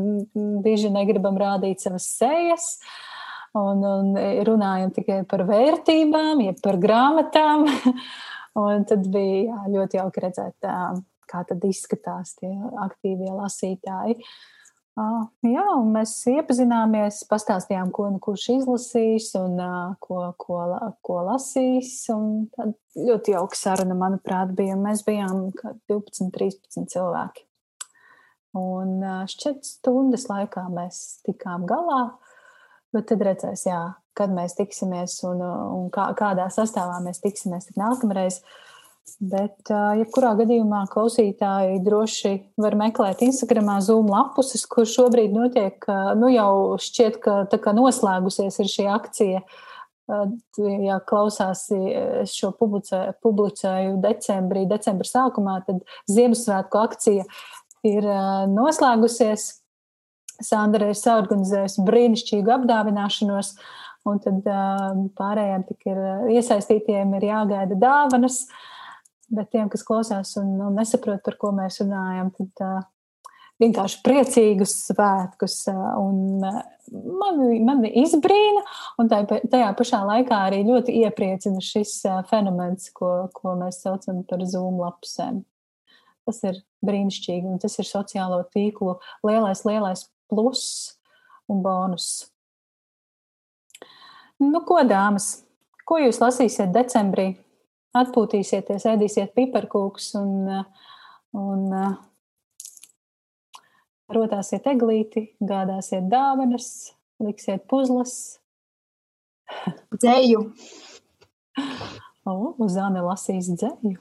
Bieži negribam rādīt savas sejas. Uh, un, un runājam tikai par vērtībām, ja par grāmatām. un tad bija jā, ļoti jauki redzēt, kā tad izskatās tie aktīvie lasītāji. Uh, jā, un mēs iepazināmies, pastāstījām, ko nu kurš izlasīs un uh, ko, ko, ko lasīs. Tad ļoti jauka saruna, manuprāt, bija. Mēs bijām 12, 13 cilvēki. Un uh, šķiet, stundas laikā mēs tikām galā. Bet tad redzēs, jā, kad mēs tiksimies un, un kā, kādā sastāvā mēs tiksimies nākamreiz. Bet, jebkurā gadījumā, klausītāji droši var meklēt Instagram Zoom lapuses, kur šobrīd notiek, nu jau šķiet, ka kā noslēgusies šī akcija. Ja klausās, šo publicēju, publicēju decembrī, decembra sākumā, tad Ziemassvētku akcija ir noslēgusies. Sandra ir saorganizējusi brīnišķīgu apdāvināšanos, un tad pārējiem ir iesaistītiem ir jāgaida dāvanas. Bet tiem, kas klausās un, un nesaprot, par ko mēs runājam, tad uh, vienkārši priecīgus svētkus. Un mani, mani izbrīna, un tajā pašā laikā arī ļoti iepriecina šis fenomens, ko, ko mēs saucam par Zoom lapsēm. Tas ir brīnišķīgi, un tas ir sociālo tīklu lielais, lielais plus un bonus. Nu, ko, dāmas, ko jūs lasīsiet decembrī? Atpūtīsieties, ēdīsiet piparkūkus un, un rotāsiet eglīti, gādāsiet dāvanas, liksiet puzles, Dzēju. O, Zāne lasīs dzēju.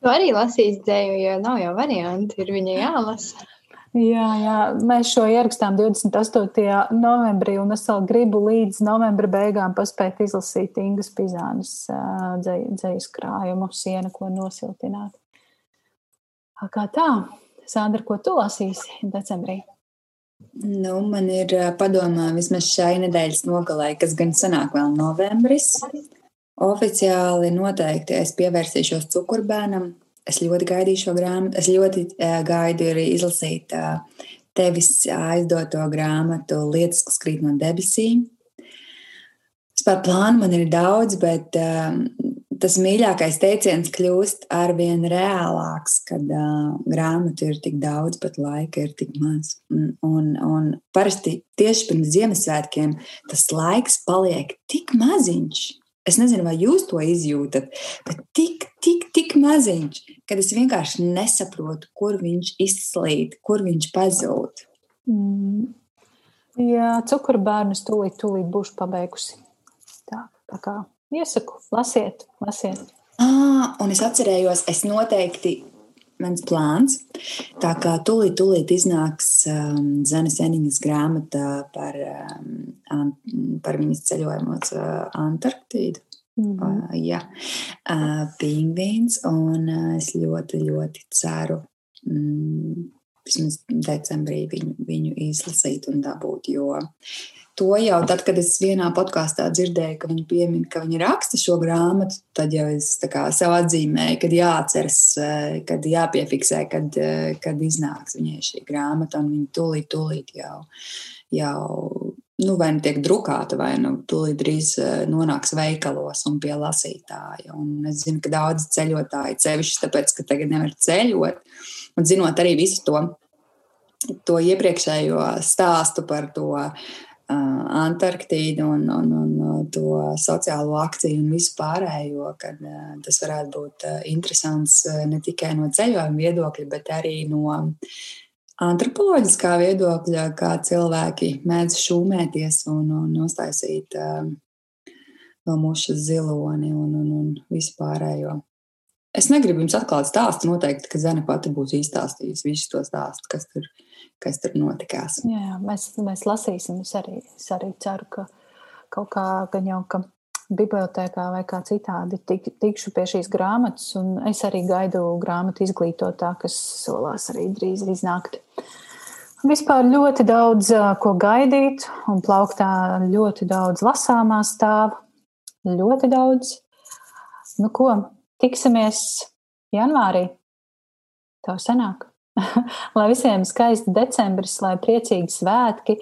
Tu arī lasīsi dzēju, jo nav jau varianti, ir viņa jālasa. Jā, jā, mēs šo ierakstām 28. novembrī, un es vēl gribu līdz novembra beigām paspēt izlasīt Ingas Pizānas dzējas krājumu, sienu, ko nosiltināt. Kā tā? Sandra, ko tu lasīsi decembrī? Nu, man ir padomā vismaz šai nedēļas nogalē, kas gan sanāk vēl novembris. Oficiāli noteikti es pievērsīšos cukurbēnam, Es ļoti gaidīju šo grāmatu. Es ļoti uh, gaidu arī izlasīt uh, tevis aizdoto grāmatu Lietas, kas krīt no debesīm. Vispār plānu man ir daudz, bet uh, tas mīļākais teiciens kļūst ar vien reālāks, kad uh, grāmatu ir tik daudz, bet laika ir tik maz. Un, un, un parasti tieši pirms Ziemassvētkiem tas laiks paliek tik maziņš. Es nezinu, vai jūs to izjūtat, bet tik, tik, tik maziņš, ka es vienkārši nesaprotu, kur viņš izslīd, kur viņš pazūd. Mm. Jā, cukurbērnus tūlīt, tūlīt būšu pabeigusi. Tā, tā kā iesaku, lasiet, lasiet. Ah, un es atcerējos, es noteikti mans plāns. Tā kā tūlīt, tūlīt iznāks um, Zemes Eniņas grāmata par, um, par viņas ceļojumu uz uh, Antarktīdu. Mm -hmm. uh, jā, uh, pingvīns, un uh, es ļoti, ļoti ceru, mm, vismaz decembrī viņu, viņu izlasīt un dabūt, jo to jau tad, kad es vienā podkāstā dzirdēju, ka viņi piemin, ka viņi raksta šo grāmatu, tad jau es kā, sev atzīmēju, kad jāatceras, eh, kad jāpiefiksē, kad, eh, kad iznāks viņai šī grāmata, un viņi tūlīt, tūlīt jau, jau nu, vai nu tiek drukāta, vai nu tūlīt drīz eh, nonāks veikalos un pie lasītāja. Un es zinu, ka daudzi ceļotāji, sevišķi tāpēc, ka tagad nevar ceļot, un zinot arī visu to, to iepriekšējo stāstu par to Antarktīdu un, un, un to sociālo akciju un visu pārējo, kad tas varētu būt interesants ne tikai no ceļojuma viedokļa, bet arī no antropoloģiskā viedokļa, kā cilvēki mēdz šūmēties un, un uztaisīt no mušas ziloni un, un, un visu pārējo. Es negribu jums atklāt stāstu. Noteikti, ka Zana pati būs izstāstījusi visu to stāstu, kas tur, kas tur notikās. Jā, jā mēs, mēs lasīsim. Es arī, es arī ceru, ka kaut kā gan jau ka bibliotekā vai kā citādi tik, tikšu pie šīs grāmatas. Es arī gaidu grāmatu izglītotā, kas solās arī drīz iznākt. Vispār ļoti daudz ko gaidīt, un plauktā ļoti daudz lasāmā stāv. Ļoti daudz. Nu, ko, Tiksimies janvārī. Tev sanāk. lai visiem skaisti decembris, lai priecīgi svētki.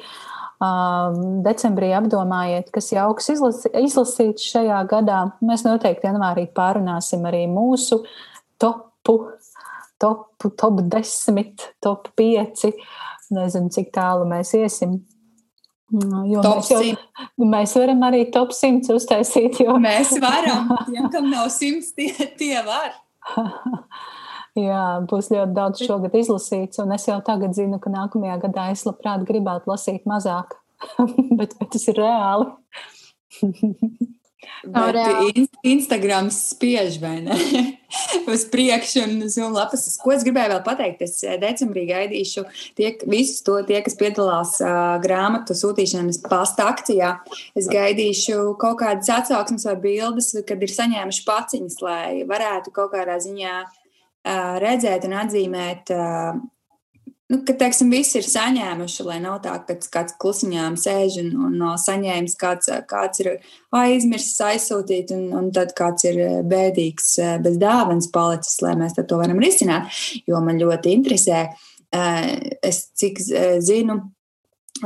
Um, decembrī apdomājiet, kas jauks izlasīts šajā gadā. Mēs noteikti janvārī pārunāsim arī mūsu topu, topu, top 10, top 5. Nezinu, cik tālu mēs iesim. Nu, jo top mēs, jau, mēs varam arī top 100 uztaisīt. Jo... Mēs varam. Ja kam nav 100, tie, tie var. Jā, būs ļoti daudz šogad izlasīts, un es jau tagad zinu, ka nākamajā gadā es labprāt gribētu lasīt mazāk. bet, bet tas ir reāli. Bet Instagrams spiež vai ne? uz priekšu un uz lapas. Ko es gribēju vēl pateikt? Es eh, decembrī gaidīšu tie, visus to, tie, kas piedalās uh, grāmatu sūtīšanas pasta akcijā. Es gaidīšu kaut kādas atsauksmes vai bildes, kad ir saņēmuši paciņas, lai varētu kaut kādā ziņā uh, redzēt un atzīmēt nu, ka teiksim, visi ir saņēmuši, lai nav tā, ka kāds klusiņām sēž un, un nav saņēmis, kāds, kāds ir aizmirsis aizsūtīt, un, un tad kāds ir bēdīgs bez dāvanas palicis, lai mēs to varam risināt. Jo man ļoti interesē, es cik zinu,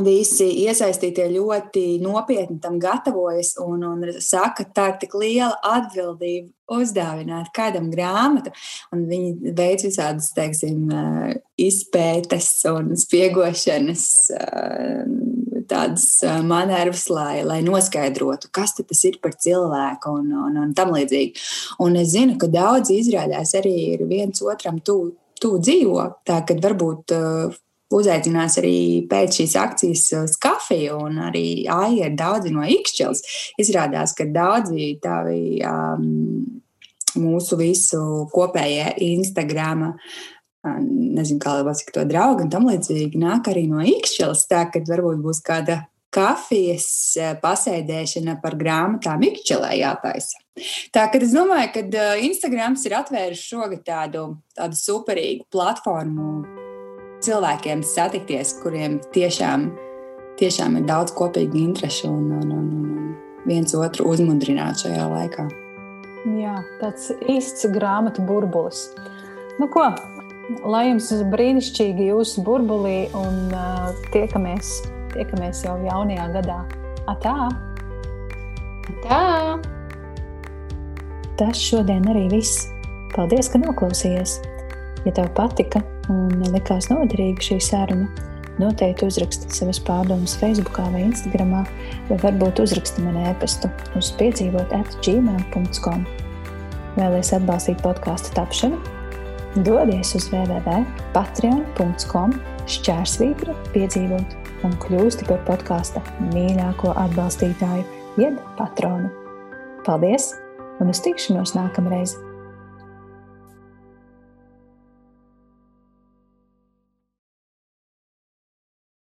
visi iesaistītie ļoti nopietni tam gatavojas un, un saka, ka tā ir tik liela atbildība uzdāvināt kādam grāmatu. Viņi veic visādas, teiksim, eh, izpētes un spiegošanas eh, tādas eh, manevras, lai, lai noskaidrotu, kas tas ir par cilvēku un, un, un tam līdzīgi. Un es zinu, ka daudzi izrādās arī ir viens otram tuvu tu dzīvo. Tā kā varbūt uzaicinās arī pēc šīs akcijas uz kafiju, un arī Aija ir daudzi no Ikšķils. Izrādās, ka daudzi tavi um, mūsu visu kopējie Instagrama nezinu, kā lai pasakā to draugu un tam līdzīgi, nāk arī no Ikšķilas. Tā, kad varbūt būs kāda kafijas pasēdēšana par grāmatām Ikšķilē jātaisa. Tā kā es domāju, ka Instagrams ir atvēris šogad tādu, tādu superīgu platformu cilvēkiem satikties, kuriem tiešām, tiešām ir daudz kopīgu interešu un, un, un, un viens otru uzmundrināt šajā laikā. Jā, tāds īsts grāmatu burbulis. Nu, ko, Lai jums ir brīnišķīgi jūsu burbulī un uh, tiekamies, tiekamies jau jaunajā gadā. Atā! Tā! Tas šodien arī viss. Paldies, ka noklausījies! Ja tev patika un likās noderīga šī saruna, noteikti uzraksti savas pārdomas Facebook vai Instagram, vai varbūt uzraksti man e-pastu uz piedzīvot atgmail.com. Vēlēs atbalstīt podkāstu tapšanu? Dodies uz www.patreon.com šķērsvītra piedzīvot un kļūsti par podkāsta mīļāko atbalstītāju, jeb patronu. Paldies un uz tikšanos nākamreiz!